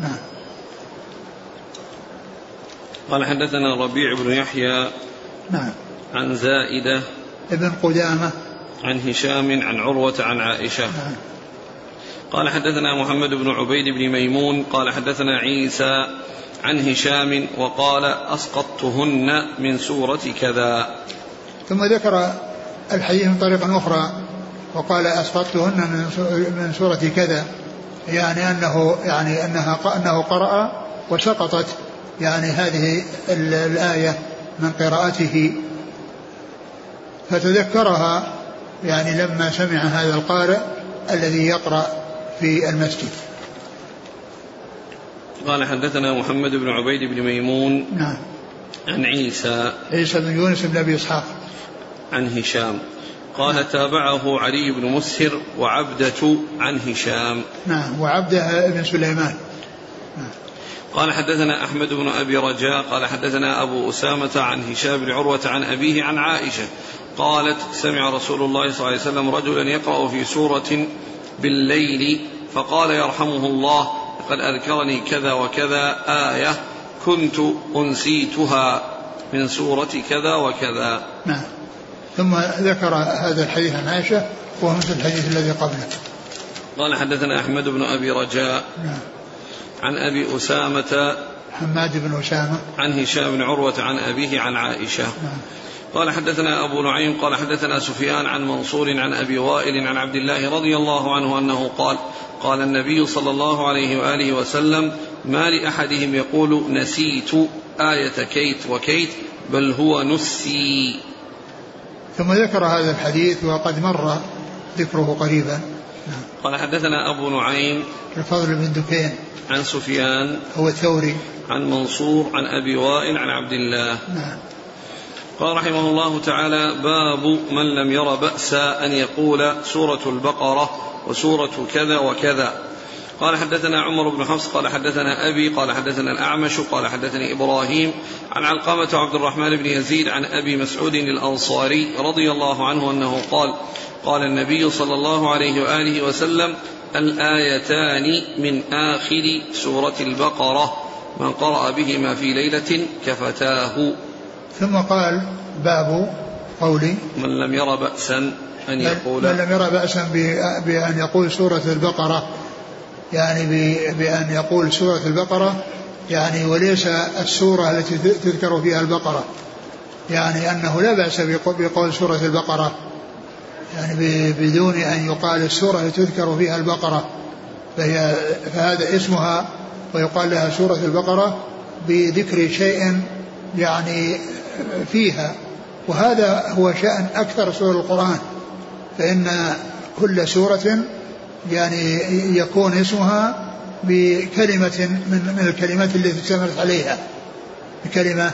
نعم. قال حدثنا ربيع بن يحيى نعم. عن زائدة ابن قدامة. عن هشام عن عروة عن عائشة. نعم. قال حدثنا محمد بن عبيد بن ميمون قال حدثنا عيسى عن هشام وقال أسقطتهن من سورة كذا. ثم ذكر الحديث من طريق أخرى وقال أسقطتهن من سورة كذا يعني أنه يعني أنها أنه قرأ وسقطت يعني هذه الآية من قراءته. فتذكرها يعني لما سمع هذا القارئ الذي يقرأ في المسجد. قال حدثنا محمد بن عبيد بن ميمون نعم. عن عيسى. عيسى بن يونس بن أبي إسحاق. عن هشام. قال نعم. تابعه علي بن مسهر وعبدة عن هشام. نعم وعبدة بن سليمان. نعم. قال حدثنا أحمد بن أبي رجاء قال حدثنا أبو أسامة عن هشام بن عروة عن أبيه عن عائشة. قالت سمع رسول الله صلى الله عليه وسلم رجلا يقرأ في سورة بالليل فقال يرحمه الله لقد أذكرني كذا وكذا آية كنت أنسيتها من سورة كذا وكذا. نعم. ثم ذكر هذا الحديث عن عائشة وهو مثل الحديث الذي قبله. قال حدثنا أحمد بن أبي رجاء نعم. عن أبي أسامة حماد بن أسامة. عن هشام بن عروة عن أبيه عن عائشة. نعم. قال حدثنا أبو نعيم قال حدثنا سفيان عن منصور عن أبي وائل عن عبد الله رضي الله عنه أنه قال قال النبي صلى الله عليه وآله وسلم ما لأحدهم يقول نسيت آية كيت وكيت بل هو نسي. ثم ذكر هذا الحديث وقد مر ذكره قريبا. قال حدثنا أبو نعيم الفضل بن دكين. عن سفيان هو الثوري. عن منصور عن أبي وائل عن عبد الله. نعم. قال رحمه الله تعالى باب من لم ير بأسا أن يقول سورة البقرة وسورة كذا وكذا. قال حدثنا عمر بن حفص قال حدثنا أبي قال حدثنا الأعمش قال حدثني إبراهيم عن علقمة عبد الرحمن بن يزيد عن أبي مسعود الأنصاري رضي الله عنه أنه قال قال النبي صلى الله عليه وآله وسلم الآيتان من آخر سورة البقرة من قرأ بهما في ليلة كفتاه. ثم قال باب قولي. من لم ير بأسا أن يقول. من لم ير بأسا بأن يقول سورة البقرة. يعني بأن يقول سورة البقرة يعني وليس السورة التي تذكر فيها البقرة. يعني أنه لا بأس بقول سورة البقرة. يعني بدون أن يقال السورة التي تذكر فيها البقرة. فهي فهذا اسمها ويقال لها سورة البقرة بذكر شيء يعني فيها. وهذا هو شأن أكثر سور القرآن. فإن كل سورة يعني يكون اسمها بكلمة من من الكلمات التي اشتملت عليها. بكلمة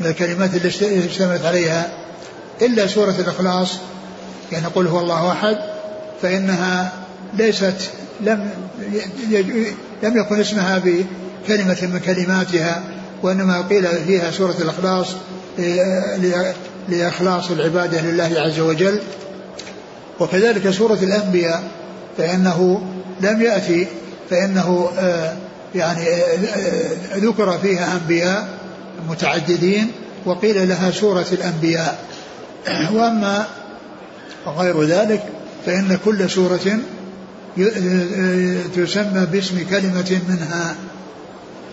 من الكلمات التي اشتملت عليها. إلا سورة الإخلاص يعني قل هو الله أحد فإنها ليست لم لم يكن اسمها بكلمة من كلماتها وإنما قيل فيها سورة الإخلاص لإخلاص العبادة لله عز وجل. وكذلك سورة الأنبياء فإنه لم يأتي فإنه آه، يعني آه، آه، ذكر فيها أنبياء متعددين وقيل لها سورة الأنبياء. وأما غير ذلك فإن كل سورة تسمى باسم كلمة منها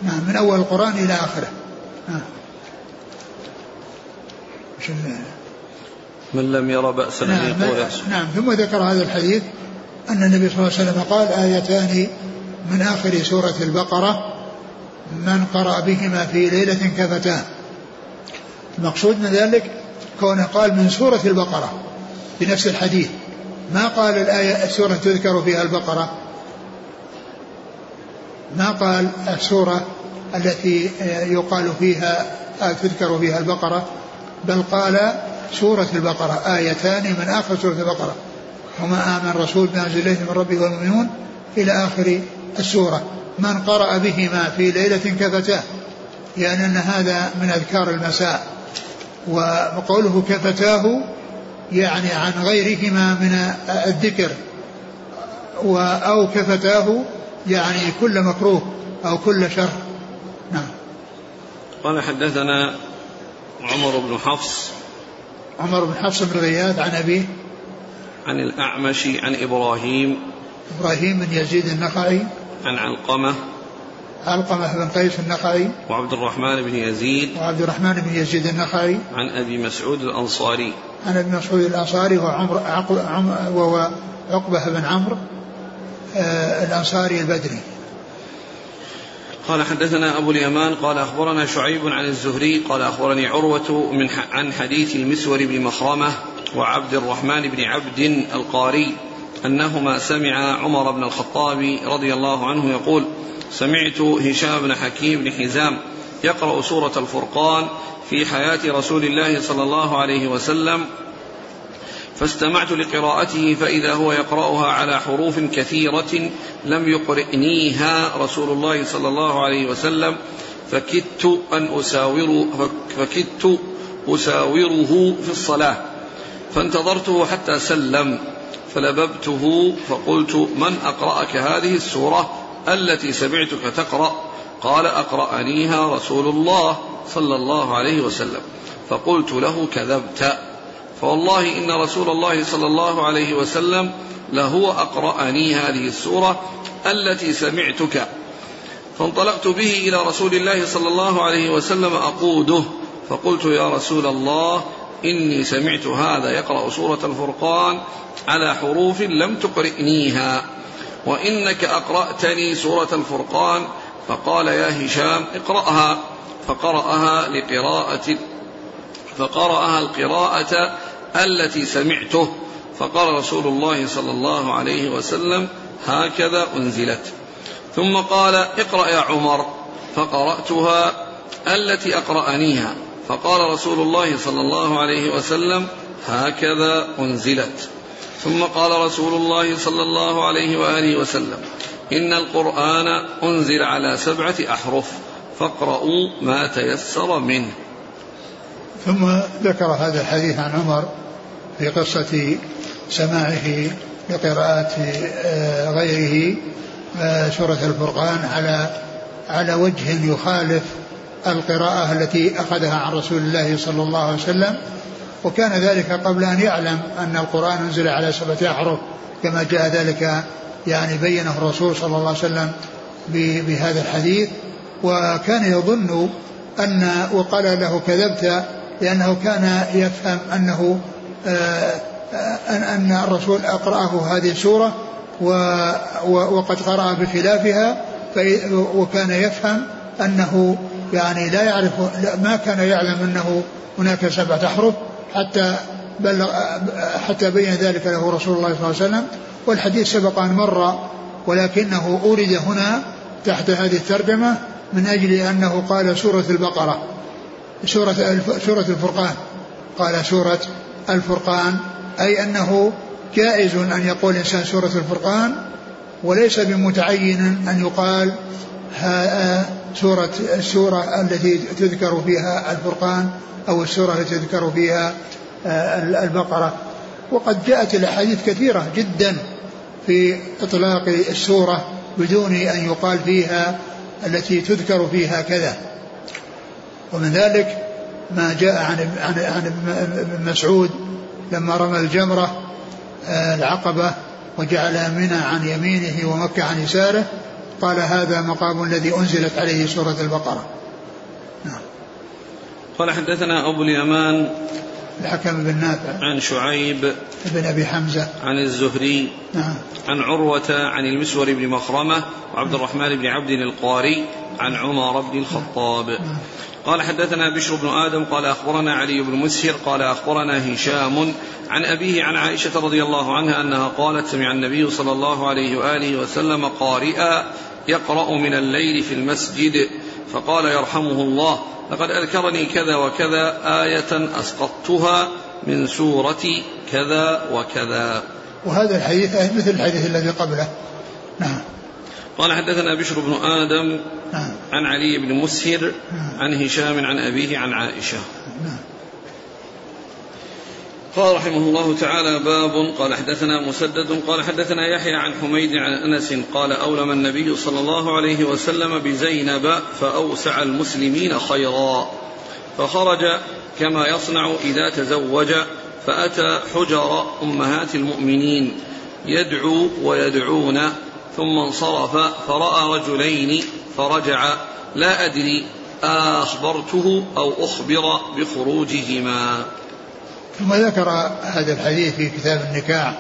نعم من أول القرآن إلى آخره. من لم ير بأسا نعم نعم ثم ذكر هذا الحديث. أن النبي صلى الله عليه وسلم قال آيتان من آخر سورة البقرة من قرأ بهما في ليلة كفتاه المقصود من ذلك كونه قال من سورة البقرة بنفس الحديث. ما قال الآية السورة تذكر فيها البقرة؟ ما قال السورة التي يقال فيها تذكر فيها البقرة؟ بل قال سورة البقرة آيتان من آخر سورة البقرة. وما آمن رسول بما أنزل إليه من ربه والمؤمنون إلى آخر السورة. من قرأ بهما في ليلة كفتاه يعني أن هذا من أذكار المساء. وقوله كفتاه يعني عن غيرهما من الذكر. أو كفتاه يعني كل مكروه أو كل شر. نعم. قال حدثنا عمر بن حفص. عمر بن حفص بن غياث عن أبيه عن الأعمش عن إبراهيم. إبراهيم بن يزيد النخعي. عن علقمة. علقمة بن قيس النخعي. وعبد الرحمن بن يزيد. وعبد الرحمن بن يزيد النخعي. عن أبي مسعود الأنصاري. عن أبي مسعود الأنصاري وهو عمر وهو عقبة بن عمرو آه الأنصاري البدري. قال حدثنا أبو اليمان قال أخبرنا شعيب عن الزهري قال أخبرني عروة من عن حديث المسور بن مخرمة وعبد الرحمن بن عبد القاري أنهما سمعا عمر بن الخطاب رضي الله عنه يقول سمعت هشام بن حكيم بن حزام يقرأ سورة الفرقان في حياة رسول الله صلى الله عليه وسلم فاستمعت لقراءته فإذا هو يقرأها على حروف كثيرة لم يقرئنيها رسول الله صلى الله عليه وسلم فكدت أن أساور فكدت أساوره في الصلاة. فانتظرته حتى سلم فلببته فقلت من أقرأك هذه السورة التي سمعتك تقرأ؟ قال أقرأنيها رسول الله صلى الله عليه وسلم. فقلت له كذبت. فوالله إن رسول الله صلى الله عليه وسلم لهو أقرأني هذه السورة التي سمعتك. فانطلقت به إلى رسول الله صلى الله عليه وسلم أقوده فقلت يا رسول الله إني سمعت هذا يقرأ سورة الفرقان على حروف لم تقرئنيها وإنك أقرأتني سورة الفرقان فقال يا هشام اقرأها فقرأها لقراءة فقرأها القراءة التي سمعته فقال رسول الله صلى الله عليه وسلم هكذا أنزلت. ثم قال اقرأ يا عمر. فقرأتها التي أقرأنيها. فقال رسول الله صلى الله عليه وسلم هكذا أنزلت. ثم قال رسول الله صلى الله عليه وآله وسلم إن القرآن أنزل على سبعة أحرف فاقرؤوا ما تيسر منه. ثم ذكر هذا الحديث عن عمر في قصة سماعه لقراءة آه، غيره سورة الفرقان على على وجه يخالف القراءة التي أخذها عن رسول الله صلى الله عليه وسلم. وكان ذلك قبل أن يعلم أن القرآن أنزل على سبعة أحرف كما جاء ذلك يعني بينه الرسول صلى الله عليه وسلم بهذا الحديث. وكان يظن أن وقال له كذبت لأنه كان يفهم أنه أن أن الرسول أقرأه هذه السورة وقد قرأ بخلافها وكان يفهم أنه يعني لا يعرف ما كان يعلم أنه هناك سبعة أحرف حتى بلغ حتى بين ذلك له رسول الله صلى الله عليه وسلم والحديث سبق أن مر ولكنه أورد هنا تحت هذه الترجمة من أجل أنه قال سورة البقرة سورة سورة الفرقان قال سورة الفرقان أي أنه جائز أن يقول الإنسان سورة الفرقان وليس بمتعين أن يقال سورة السورة التي تذكر فيها الفرقان أو السورة التي تذكر فيها آه، البقرة. وقد جاءت الأحاديث كثيرة جدا في إطلاق السورة بدون أن يقال فيها التي تذكر فيها كذا. ومن ذلك ما جاء عن عن عن ابن مسعود لما رمى الجمرة آه، العقبة وجعل منى عن يمينه ومكة عن يساره قال هذا مقام الذي أنزلت عليه سورة البقرة. نعم. قال حدثنا أبو اليمان الحكم بن نافع. عن شعيب بن أبي حمزة. عن الزهري نعم. عن عروة عن المسور بن مخرمة وعبد الرحمن بن عبد القاري عن عمر بن الخطاب. نعم. قال حدثنا بشر بن آدم قال أخبرنا علي بن مسهر قال أخبرنا هشام عن أبيه عن عائشة رضي الله عنها أنها قالت سمع النبي صلى الله عليه وآله وسلم قارئا يقرأ من الليل في المسجد فقال يرحمه الله لقد أذكرني كذا وكذا آية أسقطتها من سورة كذا وكذا. وهذا الحديث مثل الحديث الذي قبله؟ نعم. قال حدثنا بشر بن آدم نعم. عن علي بن مسهر نعم. عن هشام عن أبيه عن عائشة نعم. قال رحمه الله تعالى باب قال حدثنا مسدد قال حدثنا يحيى عن حميد عن أنس قال أولم النبي صلى الله عليه وسلم بزينب فأوسع المسلمين خيرا فخرج كما يصنع إذا تزوج فأتى حجر أمهات المؤمنين يدعو ويدعون ثم انصرف فرأى رجلين فرجع لا أدري أخبرته أو أخبر بخروجهما. ثم ذكر هذا الحديث في كتاب النكاح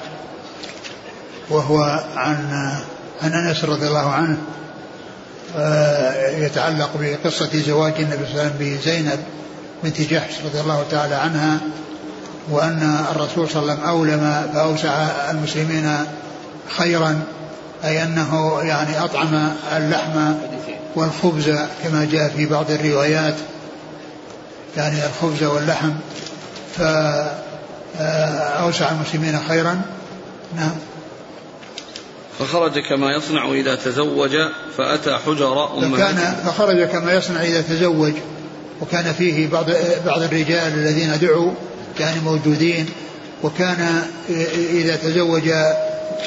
وهو عن عن أنس رضي الله عنه آه، يتعلق بقصة زواج النبي صلى الله عليه وسلم بزينب بنت جحش رضي الله تعالى عنها وأن الرسول صلى الله عليه وسلم أولم فأوسع المسلمين خيرا أي أنه يعني أطعم اللحم والخبز كما جاء في بعض الروايات يعني الخبز واللحم فأوسع المسلمين خيرا. نعم. فخرج كما يصنع إذا تزوج فأتى حجر أم فكان فخرج كما يصنع إذا تزوج وكان فيه بعض بعض الرجال الذين دعوا يعني موجودين وكان إذا تزوج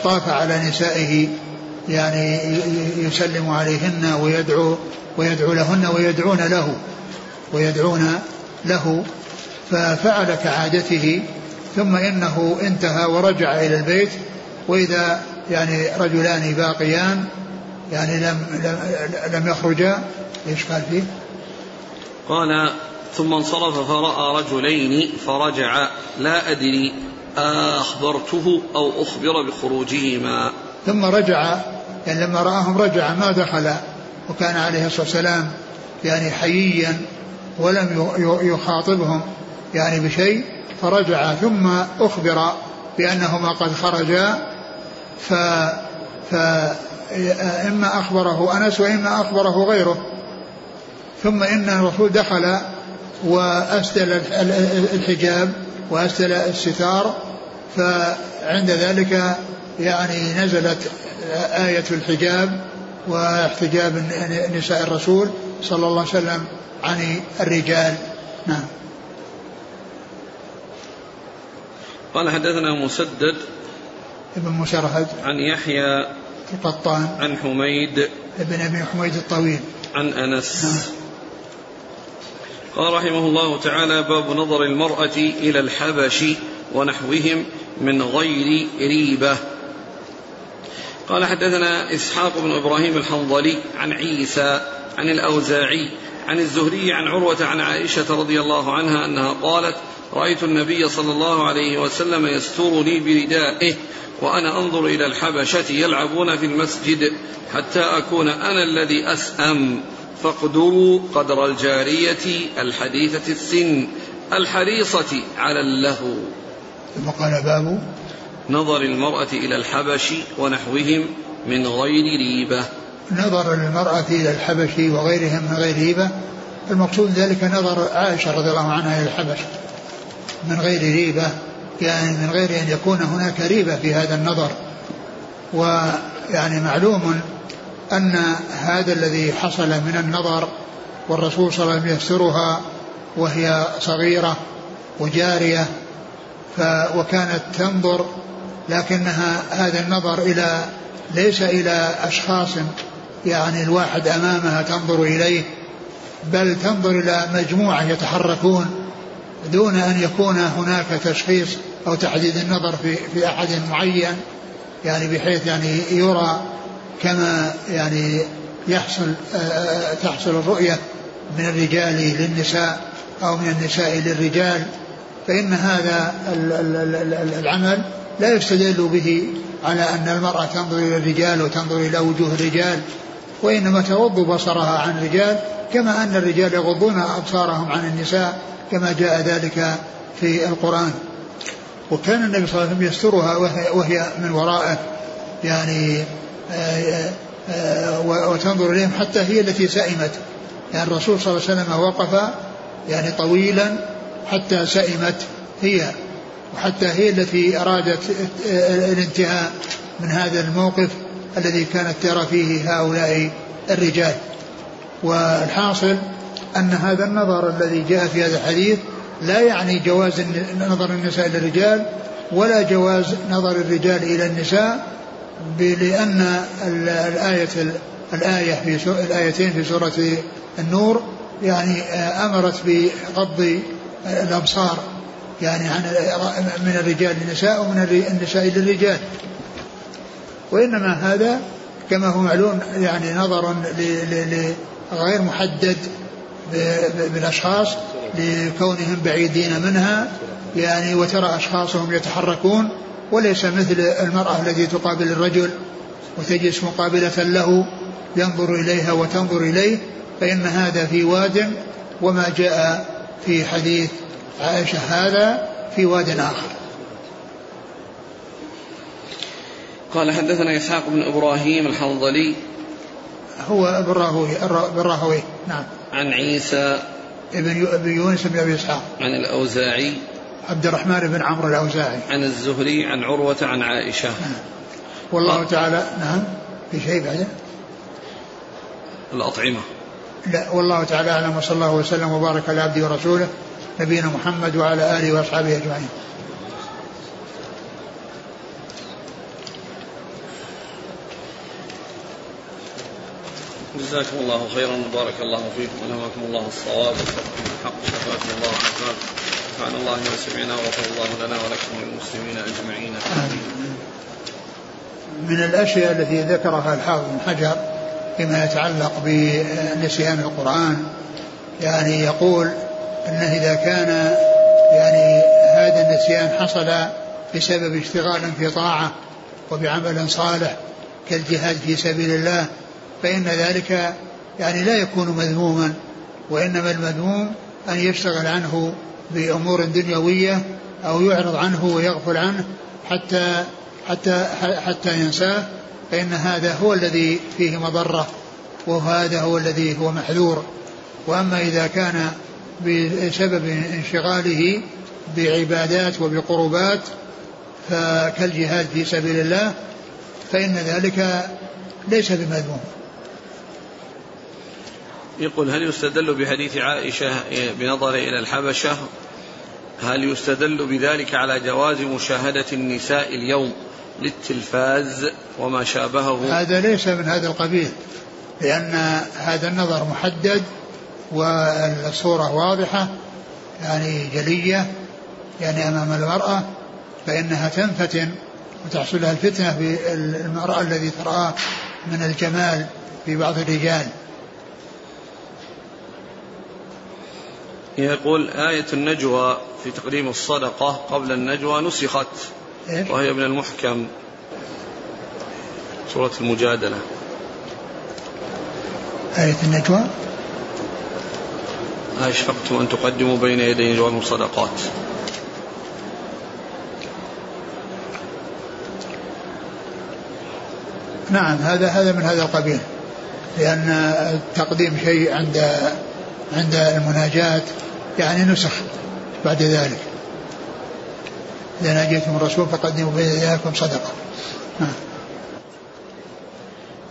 طاف على نسائه يعني يسلم عليهن ويدعو ويدعو لهن ويدعون له ويدعون له ففعل كعادته ثم إنه انتهى ورجع إلى البيت وإذا يعني رجلان باقيان يعني لم لم, لم يخرجا إيش قال فيه؟ قال ثم انصرف فراى رجلين فرجع لا أدري أخبرته أو أخبر بخروجهما. ثم رجع يعني لما رآهم رجع ما دخل وكان عليه الصلاة والسلام يعني حييا ولم يخاطبهم يعني بشيء فرجع ثم أخبر بأنهما قد خرجا. ف فإما أخبره أنس وإما أخبره غيره. ثم إن الرسول دخل وأسدل الحجاب وأسدل الستار فعند ذلك يعني نزلت آية الحجاب واحتجاب نساء الرسول صلى الله عليه وسلم عن الرجال. نعم. قال حدثنا مسدد ابن مشرهد عن يحيى القطان عن حميد ابن أبي حميد الطويل. عن أنس. نعم. قال رحمه الله تعالى باب نظر المرأة إلى الحبش. ونحوهم من غير ريبة. قال حدثنا إسحاق بن إبراهيم الحنظلي عن عيسى عن الأوزاعي عن الزهري عن عروة عن عائشة رضي الله عنها أنها قالت رأيت النبي صلى الله عليه وسلم يسترني بردائه وأنا أنظر إلى الحبشة يلعبون في المسجد حتى أكون أنا الذي أسأم. فاقدروا قدر الجارية الحديثة السن الحريصة على اللهو. ثم قال باب نظر المرأة إلى الحبش ونحوهم من غير ريبة. نظر المرأة إلى الحبشي وغيرهم من غير ريبة. المقصود ذلك نظر عائشة رضي الله عنها إلى الحبش. من غير ريبة يعني من غير أن يكون هناك ريبة في هذا النظر. ويعني معلوم أن هذا الذي حصل من النظر والرسول صلى الله عليه وسلم يسترها وهي صغيرة وجارية وكانت تنظر لكنها هذا النظر إلى ليس إلى أشخاص يعني الواحد أمامها تنظر إليه بل تنظر إلى مجموعة يتحركون دون أن يكون هناك تشخيص أو تحديد النظر في, في أحد معين يعني بحيث يعني يرى كما يعني يحصل تحصل الرؤية من الرجال للنساء أو من النساء للرجال. فإن هذا العمل لا يستدل به على أن المرأة تنظر إلى الرجال وتنظر إلى وجوه الرجال وإنما تغض بصرها عن الرجال كما أن الرجال يغضون أبصارهم عن النساء كما جاء ذلك في القرآن. وكان النبي صلى الله عليه وسلم يسترها وهي من ورائه يعني آه، آه، وتنظر إليهم حتى هي التي سئمت. يعني الرسول صلى الله عليه وسلم وقف يعني طويلا حتى سئمت هي وحتى هي التي أرادت الانتهاء من هذا الموقف الذي كانت ترى فيه هؤلاء الرجال. والحاصل أن هذا النظر الذي جاء في هذا الحديث لا يعني جواز نظر النساء للرجال ولا جواز نظر الرجال إلى النساء لأن الآية الآية في الآيتين في سورة النور يعني أمرت بغض الأبصار يعني عن من الرجال للنساء ومن النساء للرجال. وإنما هذا كما هو معلوم يعني نظر غير محدد بالأشخاص لكونهم بعيدين منها يعني وترى أشخاصهم يتحركون وليس مثل المرأة التي تقابل الرجل وتجلس مقابلة له ينظر إليها وتنظر إليه فإن هذا في واد وما جاء في حديث عائشة هذا في واد آخر. قال حدثنا إسحاق بن إبراهيم الحنظلي. هو بالراهوي بالراهوي. نعم. عن عيسى. ابن يونس بن أبي إسحاق. عن الأوزاعي. عبد الرحمن بن عمرو الأوزاعي. عن الزهري عن عروة عن عائشة. نعم. والله تعالى نعم. في شيء بعده؟ الأطعمة. لا والله تعالى أعلم وصلى الله وسلم وبارك على عبده ورسوله نبينا محمد وعلى آله وأصحابه أجمعين. جزاكم الله خيرا وبارك الله فيكم ونهاكم الله الصواب وفقكم الحق شفاكم الله عافاكم سبحان الله ما سمعنا وغفر الله لنا ولكم وللمسلمين أجمعين. من الأشياء التي ذكرها الحافظ بن حجر فيما يتعلق بنسيان القرآن يعني يقول انه إذا كان يعني هذا النسيان حصل بسبب اشتغال في طاعة وبعمل صالح كالجهاد في سبيل الله فإن ذلك يعني لا يكون مذموما وإنما المذموم أن يشتغل عنه بأمور دنيوية أو يعرض عنه ويغفل عنه حتى حتى حتى ينساه. فإن هذا هو الذي فيه مضرة وهذا هو الذي هو محذور. وأما إذا كان بسبب انشغاله بعبادات وبقربات فكالجهاد في سبيل الله فإن ذلك ليس بمذموم. يقول هل يستدل بحديث عائشة بنظر إلى الحبشة؟ هل يستدل بذلك على جواز مشاهدة النساء اليوم؟ للتلفاز وما شابهه. هذا ليس من هذا القبيل لأن هذا النظر محدد والصورة واضحة يعني جلية يعني أمام المرأة فإنها تنفتن وتحصل لها الفتنة بالمرأة الذي ترآه من الجمال في بعض الرجال. يقول آية النجوى في تقديم الصدقة قبل النجوى نسخت. وهي من المحكم. سورة المجادلة. آية النجوى؟ أشفقتم أن تقدموا بين يدي نجواكم صدقات. نعم هذا هذا من هذا القبيل. لأن تقديم شيء عند عند المناجاة يعني نسخ بعد ذلك. إذا ناجيتم الرسول فقدموا بين يديكم صدقة.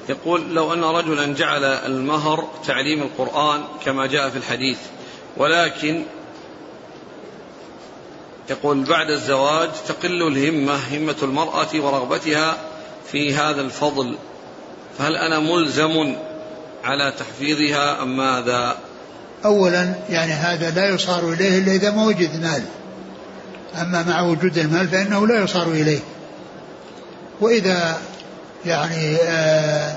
يقول لو أن رجلا جعل المهر تعليم القرآن كما جاء في الحديث ولكن يقول بعد الزواج تقل الهمة همة المرأة ورغبتها في هذا الفضل فهل أنا ملزم على تحفيظها أم ماذا؟ أولا يعني هذا لا يصار إليه إلا إذا ما وجد مال. أما مع وجود المال فإنه لا يصار إليه. وإذا يعني آه،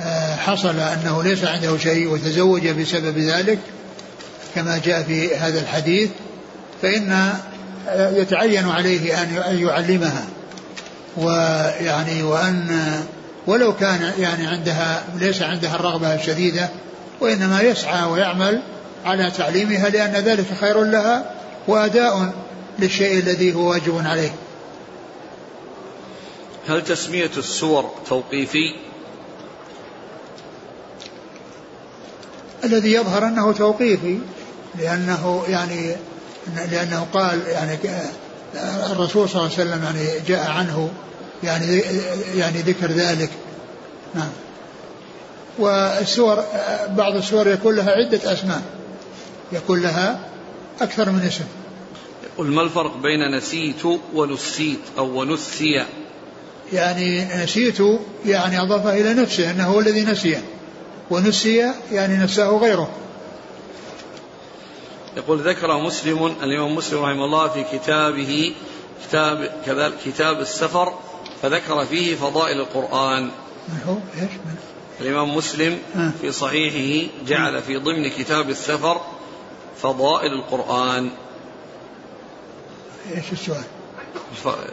آه، حصل أنه ليس عنده شيء وتزوج بسبب ذلك كما جاء في هذا الحديث فإن يتعين عليه أن يعلمها. ويعني وأن ولو كان يعني عندها ليس عندها الرغبة الشديدة وإنما يسعى ويعمل على تعليمها لأن ذلك خير لها وأداء للشيء الذي هو واجب عليه. هل تسمية السور توقيفي؟ الذي يظهر أنه توقيفي لأنه يعني لأنه قال يعني الرسول صلى الله عليه وسلم يعني جاء عنه يعني يعني ذكر ذلك. نعم. والسور بعض السور يكون لها عدة أسماء يكون لها أكثر من اسم. يقول ما الفرق بين نسيت ونسيت أو ونسي يعني نسيت يعني أضافه إلى نفسه أنه هو الذي نسيه ونسي يعني نساه غيره يقول ذكر مسلم الإمام مسلم رحمه الله في كتابه كتاب كذلك كتاب السفر فذكر فيه فضائل القرآن هو؟ من؟ الإمام مسلم آه. في صحيحه جعل في ضمن كتاب السفر فضائل القرآن إيش السؤال؟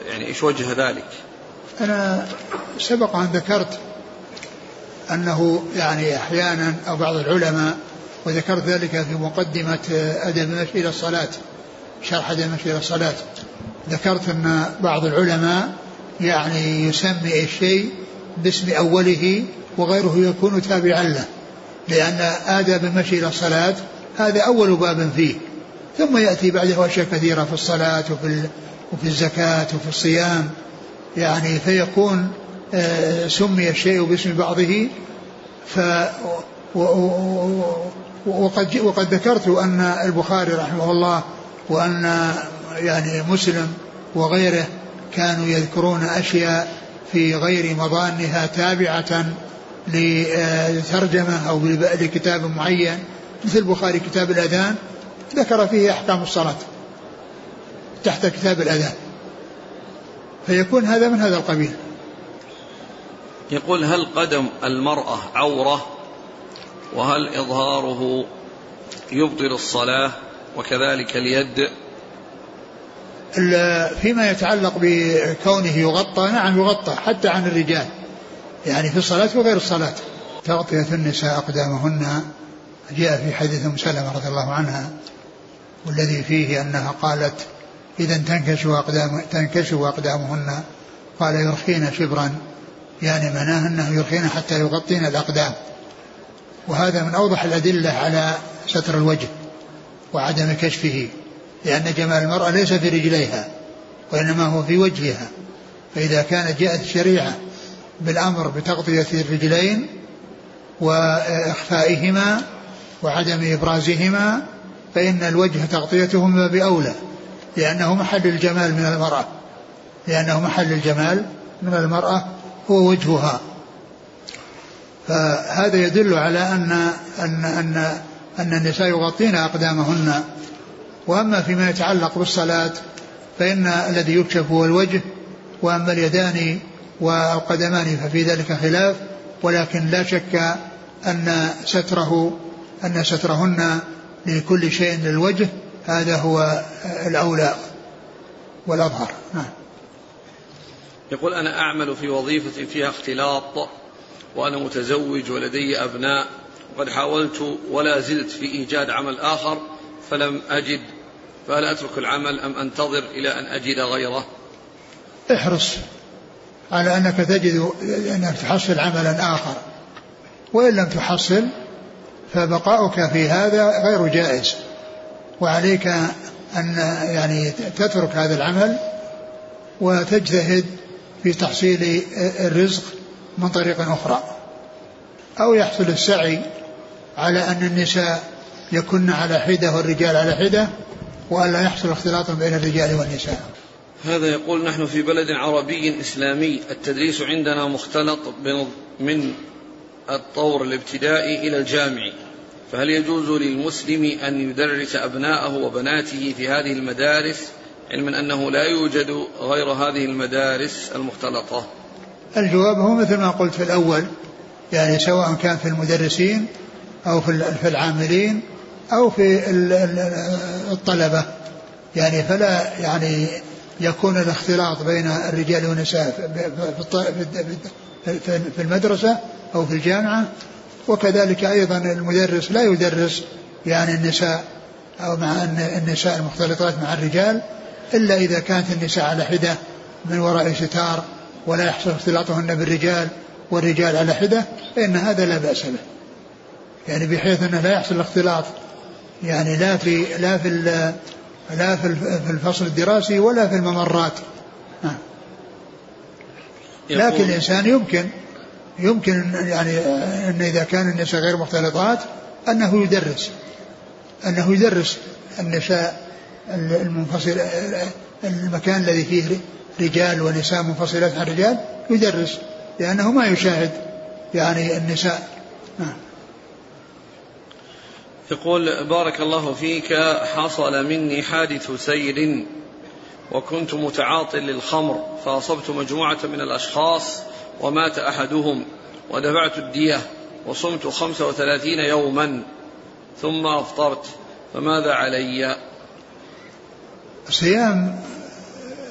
يعني إيش وجه ذلك؟ أنا سبق أن ذكرت أنه يعني أحيانا أو بعض العلماء وذكرت ذلك في مقدمة أدب المشي إلى الصلاة شرح أدب المشي إلى الصلاة ذكرت أن بعض العلماء يعني يسمي الشيء باسم أوله وغيره يكون تابعا له لأن آداب المشي إلى الصلاة هذا أول باب فيه ثم يأتي بعده أشياء كثيرة في الصلاة وفي وفي الزكاة وفي الصيام. يعني فيكون آه، سمي الشيء باسم بعضه. ف وقد وقد ذكرت أن البخاري رحمه الله وأن يعني مسلم وغيره كانوا يذكرون أشياء في غير مضانها تابعة لترجمة أو لكتاب معين. مثل البخاري كتاب الأذان. ذكر فيه أحكام الصلاة تحت كتاب الآذان فيكون هذا من هذا القبيل. يقول هل قدم المرأة عورة؟ وهل إظهاره يبطل الصلاة وكذلك اليد؟ فيما يتعلق بكونه يغطى نعم يغطى حتى عن الرجال. يعني في الصلاة وغير الصلاة. تغطية النساء أقدامهن. جاء في حديث أم سلمة رضي الله عنها والذي فيه أنها قالت إذا تنكشف أقدام تنكشف أقدامهن قال يرخين شبرا. يعني معناه أنه يرخين حتى يغطين الأقدام. وهذا من أوضح الأدلة على ستر الوجه وعدم كشفه لأن جمال المرأة ليس في رجليها وإنما هو في وجهها. فإذا كانت جاءت الشريعة بالأمر بتغطية الرجلين وإخفائهما وعدم إبرازهما فإن الوجه تغطيتهما بأولى لأنه محل الجمال من المرأة. لأنه محل الجمال من المرأة هو وجهها. فهذا يدل على أن أن أن أن النساء يغطين أقدامهن. وأما فيما يتعلق بالصلاة فإن الذي يكشف هو الوجه وأما اليدان والقدمان ففي ذلك خلاف ولكن لا شك أن ستره أن سترهن لكل شيء للوجه هذا هو الأولى والأظهر. نعم. يقول أنا أعمل في وظيفة فيها اختلاط وأنا متزوج ولدي أبناء وقد حاولت ولا زلت في إيجاد عمل آخر فلم أجد فهل أترك العمل أم أنتظر إلى أن أجد غيره؟ احرص على أنك تجد أنك تحصل عملا آخر. وإن لم تحصل فبقاؤك في هذا غير جائز. وعليك أن يعني تترك هذا العمل وتجتهد في تحصيل الرزق من طريق أخرى. أو يحصل السعي على أن النساء يكن على حدة والرجال على حدة وألا يحصل اختلاط بين الرجال والنساء. هذا يقول نحن في بلد عربي إسلامي. التدريس عندنا مختلط من الطور الابتدائي إلى الجامعي فهل يجوز للمسلم أن يدرس أبناءه وبناته في هذه المدارس؟ علما أنه لا يوجد غير هذه المدارس المختلطة. الجواب هو مثل ما قلت في الأول يعني سواء كان في المدرسين أو في العاملين أو في الطلبة. يعني فلا يعني يكون الاختلاط بين الرجال والنساء في المدرسة أو في الجامعة. وكذلك أيضا المدرس لا يدرس يعني النساء أو مع النساء المختلطات مع الرجال إلا إذا كانت النساء على حدة من وراء ستار ولا يحصل اختلاطهن بالرجال والرجال على حدة فإن هذا لا بأس به. يعني بحيث أنه لا يحصل الاختلاط يعني لا في لا في لا في الفصل الدراسي ولا في الممرات. لكن الإنسان يمكن يمكن يعني أن إذا كان النساء غير مختلطات أنه يدرس. أنه يدرس النساء المنفصل المكان الذي فيه رجال ونساء منفصلات عن الرجال يدرس لأنه ما يشاهد يعني النساء. نعم يقول بارك الله فيك حصل مني حادث سير وكنت متعاط للخمر فأصبت مجموعة من الأشخاص ومات أحدهم ودفعت الدية وصمت خمسة وثلاثين يوما ثم أفطرت. فماذا علي؟ صيام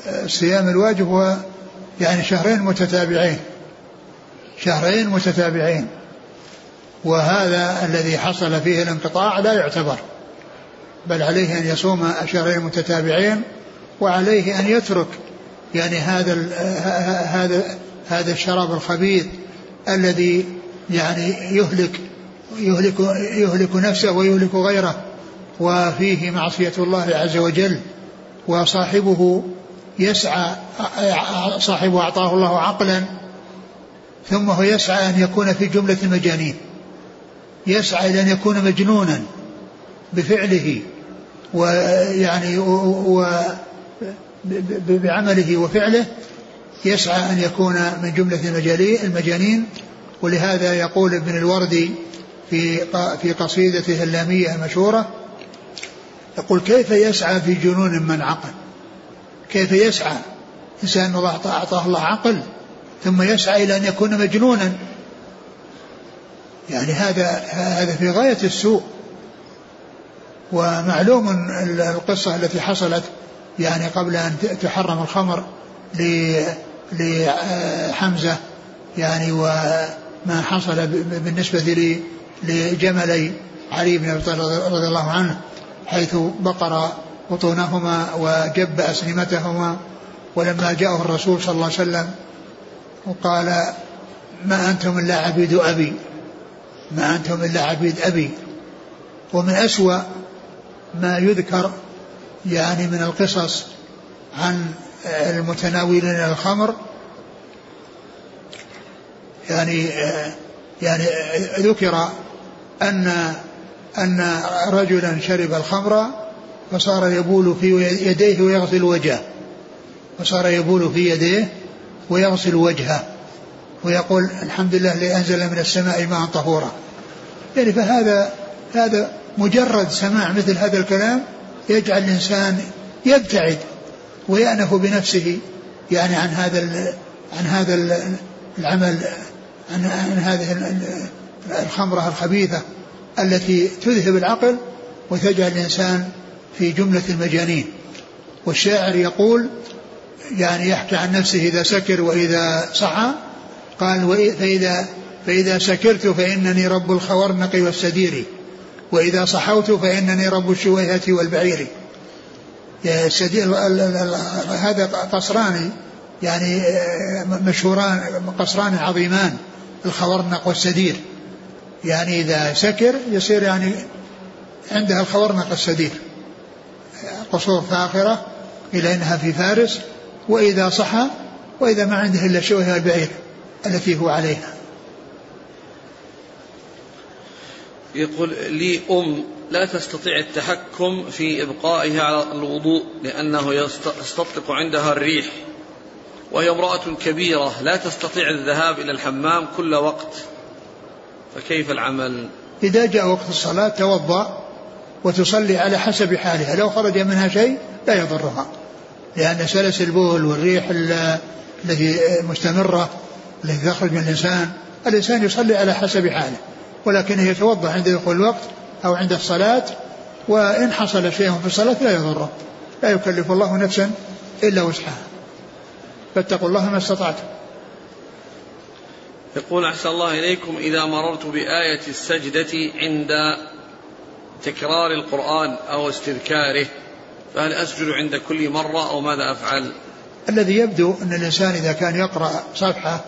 الصيام الواجب هو يعني شهرين متتابعين شهرين متتابعين. وهذا الذي حصل فيه الانقطاع لا يعتبر بل عليه أن يصوم شهرين متتابعين وعليه أن يترك يعني هذا هذا هذا الشراب الخبيث الذي يعني يهلك يهلك يهلك نفسه ويهلك غيره. وفيه معصية الله عز وجل وصاحبه يسعى صاحبه أعطاه الله عقلا ثم هو يسعى أن يكون في جملة المجانين. يسعى إلى أن يكون مجنونا بفعله ويعني و بعمله وفعله يسعى أن يكون من جملة المجانين. ولهذا يقول ابن الوردي في في قصيدته اللامية المشهورة يقول كيف يسعى في جنون من عقل؟ كيف يسعى؟ إنسان الله أعطاه الله عقل ثم يسعى إلى أن يكون مجنونا يعني هذا هذا في غاية السوء. ومعلوم القصة التي حصلت يعني قبل أن تحرم الخمر لحمزة يعني وما حصل بالنسبة لجملي علي بن أبي طالب رضي الله عنه حيث بقر بطونهما وجب أسلمتهما. ولما جاءه الرسول صلى الله عليه وسلم وقال ما أنتم إلا عبيد أبي. ما أنتم إلا عبيد أبي. ومن أسوأ ما يذكر يعني من القصص عن المتناولين الخمر يعني يعني ذكر أن أن رجلا شرب الخمر فصار يبول في يديه ويغسل وجهه فصار يبول في يديه ويغسل وجهه. ويقول الحمد لله الذي أنزل من السماء ماء طهورا. يعني فهذا هذا مجرد سماع مثل هذا الكلام يجعل الإنسان يبتعد ويأنف بنفسه يعني عن هذا عن هذا العمل عن, عن هذه الخمرة الخبيثة التي تذهب العقل وتجعل الإنسان في جملة المجانين. والشاعر يقول يعني يحكي عن نفسه إذا سكر وإذا صحى قال فإذا فإذا سكرت فإنني رب الخورنق والسدير وإذا صحوت فإنني رب الشويهة والبعير. السدير هذا قصران يعني مشهوران قصران عظيمان الخورنق والسدير. يعني إذا سكر يصير يعني عندها الخورنق السدير قصور فاخرة إلى أنها في فارس وإذا صحى وإذا ما عنده إلا شوية البعير التي هو عليها. يقول لي أم لا تستطيع التحكم في إبقائها على الوضوء لأنه يستطلق عندها الريح وهي امرأة كبيرة لا تستطيع الذهاب إلى الحمام كل وقت فكيف العمل؟ إذا جاء وقت الصلاة توضأ وتصلي على حسب حالها لو خرج منها شيء لا يضرها لأن سلس البول والريح التي مستمرة التي تخرج من الإنسان الإنسان يصلي على حسب حاله ولكنه يتوضأ عند دخول الوقت أو عند الصلاة وإن حصل شيء في الصلاة لا يضره لا يكلف الله نفسا إلا وسعها. فاتقوا الله ما استطعتم. يقول أحسن الله إليكم إذا مررت بآية السجدة عند تكرار القرآن أو استذكاره فهل أسجد عند كل مرة أو ماذا أفعل؟ الذي يبدو أن الإنسان إذا كان يقرأ صفحة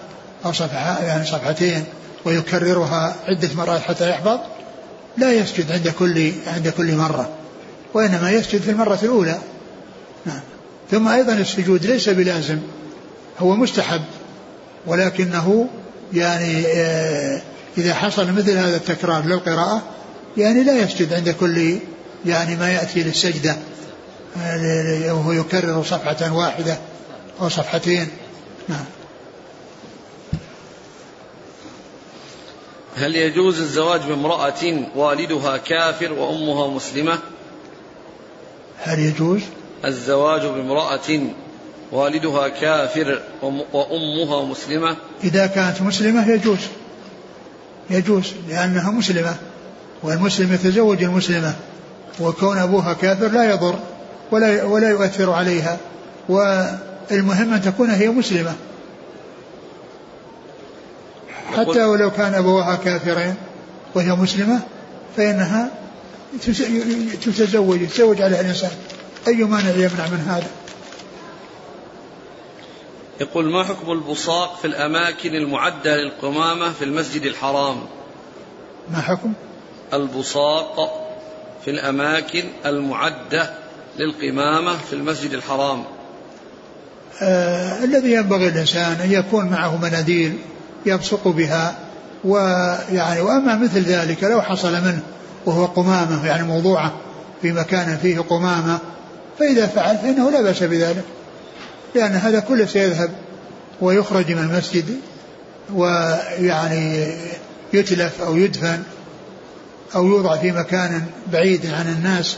أو صفحة يعني صفحتين ويكررها عدة مرات حتى يحفظ لا يسجد عند كل عند كل مرة وإنما يسجد في المرة الأولى. نعم. ثم أيضا السجود ليس بلازم هو مستحب ولكنه يعني آه، إذا حصل مثل هذا التكرار للقراءة يعني لا يسجد عند كل يعني ما يأتي للسجدة آه، وهو يكرر صفحة واحدة أو صفحتين. نعم. هل يجوز الزواج بامرأة والدها كافر وأمها مسلمة؟ هل يجوز؟ الزواج بامرأة والدها كافر وأمها مسلمة؟ إذا كانت مسلمة يجوز. يجوز لأنها مسلمة والمسلم يتزوج المسلمة وكون أبوها كافر لا يضر ولا ولا يؤثر عليها والمهم أن تكون هي مسلمة. حتى ولو كان أبوها كافرين وهي مسلمة فإنها تتزوج يتزوج عليها الإنسان. أي مانع يمنع من هذا؟ يقول ما حكم البصاق في الأماكن المعدة للقمامة في المسجد الحرام؟ ما حكم؟ البصاق في الأماكن المعدة للقمامة في المسجد الحرام. آه الذي ينبغي الإنسان أن يكون معه مناديل يبصق بها ويعني وأما مثل ذلك لو حصل منه وهو قمامة يعني موضوعة في مكان فيه قمامة فإذا فعل فإنه لا بأس بذلك لأن هذا كله سيذهب ويخرج من المسجد ويعني يتلف أو يدفن أو يوضع في مكان بعيد عن الناس.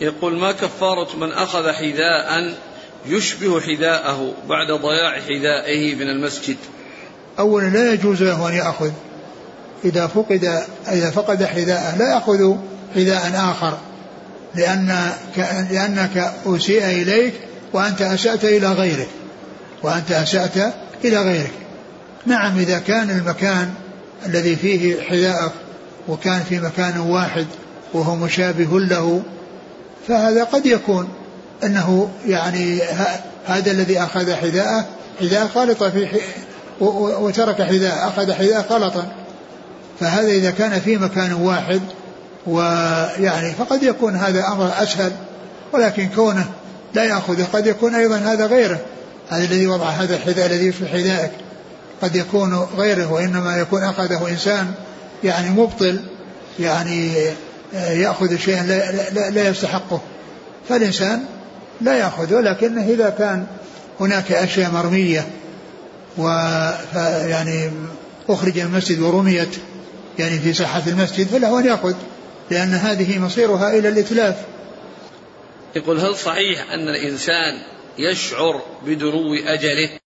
يقول ما كفارة من أخذ حذاء يشبه حذاءه بعد ضياع حذائه من المسجد. أولا لا يجوز له أن يأخذ. إذا فقد إذا فقد حذاءه لا يأخذ حذاء آخر. لأن لأنك أسيء إليك وأنت أسأت إلى غيرك. وأنت أسأت إلى غيرك. نعم إذا كان المكان الذي فيه حذاءك وكان في مكان واحد وهو مشابه له فهذا قد يكون. أنه يعني هذا الذي أخذ حذاءه حذاء خالطة في وترك حذاء أخذ حذاء خلطا. فهذا إذا كان في مكان واحد ويعني فقد يكون هذا أمر أسهل ولكن كونه لا يأخذه قد يكون أيضا هذا غيره. هذا الذي وضع هذا الحذاء الذي يشبه حذائك. قد يكون غيره وإنما يكون أخذه إنسان يعني مبطل يعني يأخذ شيئا لا, لا, لا يستحقه. فالإنسان لا يأخذ ولكنه إذا كان هناك أشياء مرمية ويعني أخرج من المسجد ورميت يعني في ساحة المسجد فله أن يأخذ لأن هذه مصيرها إلى الإتلاف. يقول هل صحيح أن الإنسان يشعر بدنو أجله؟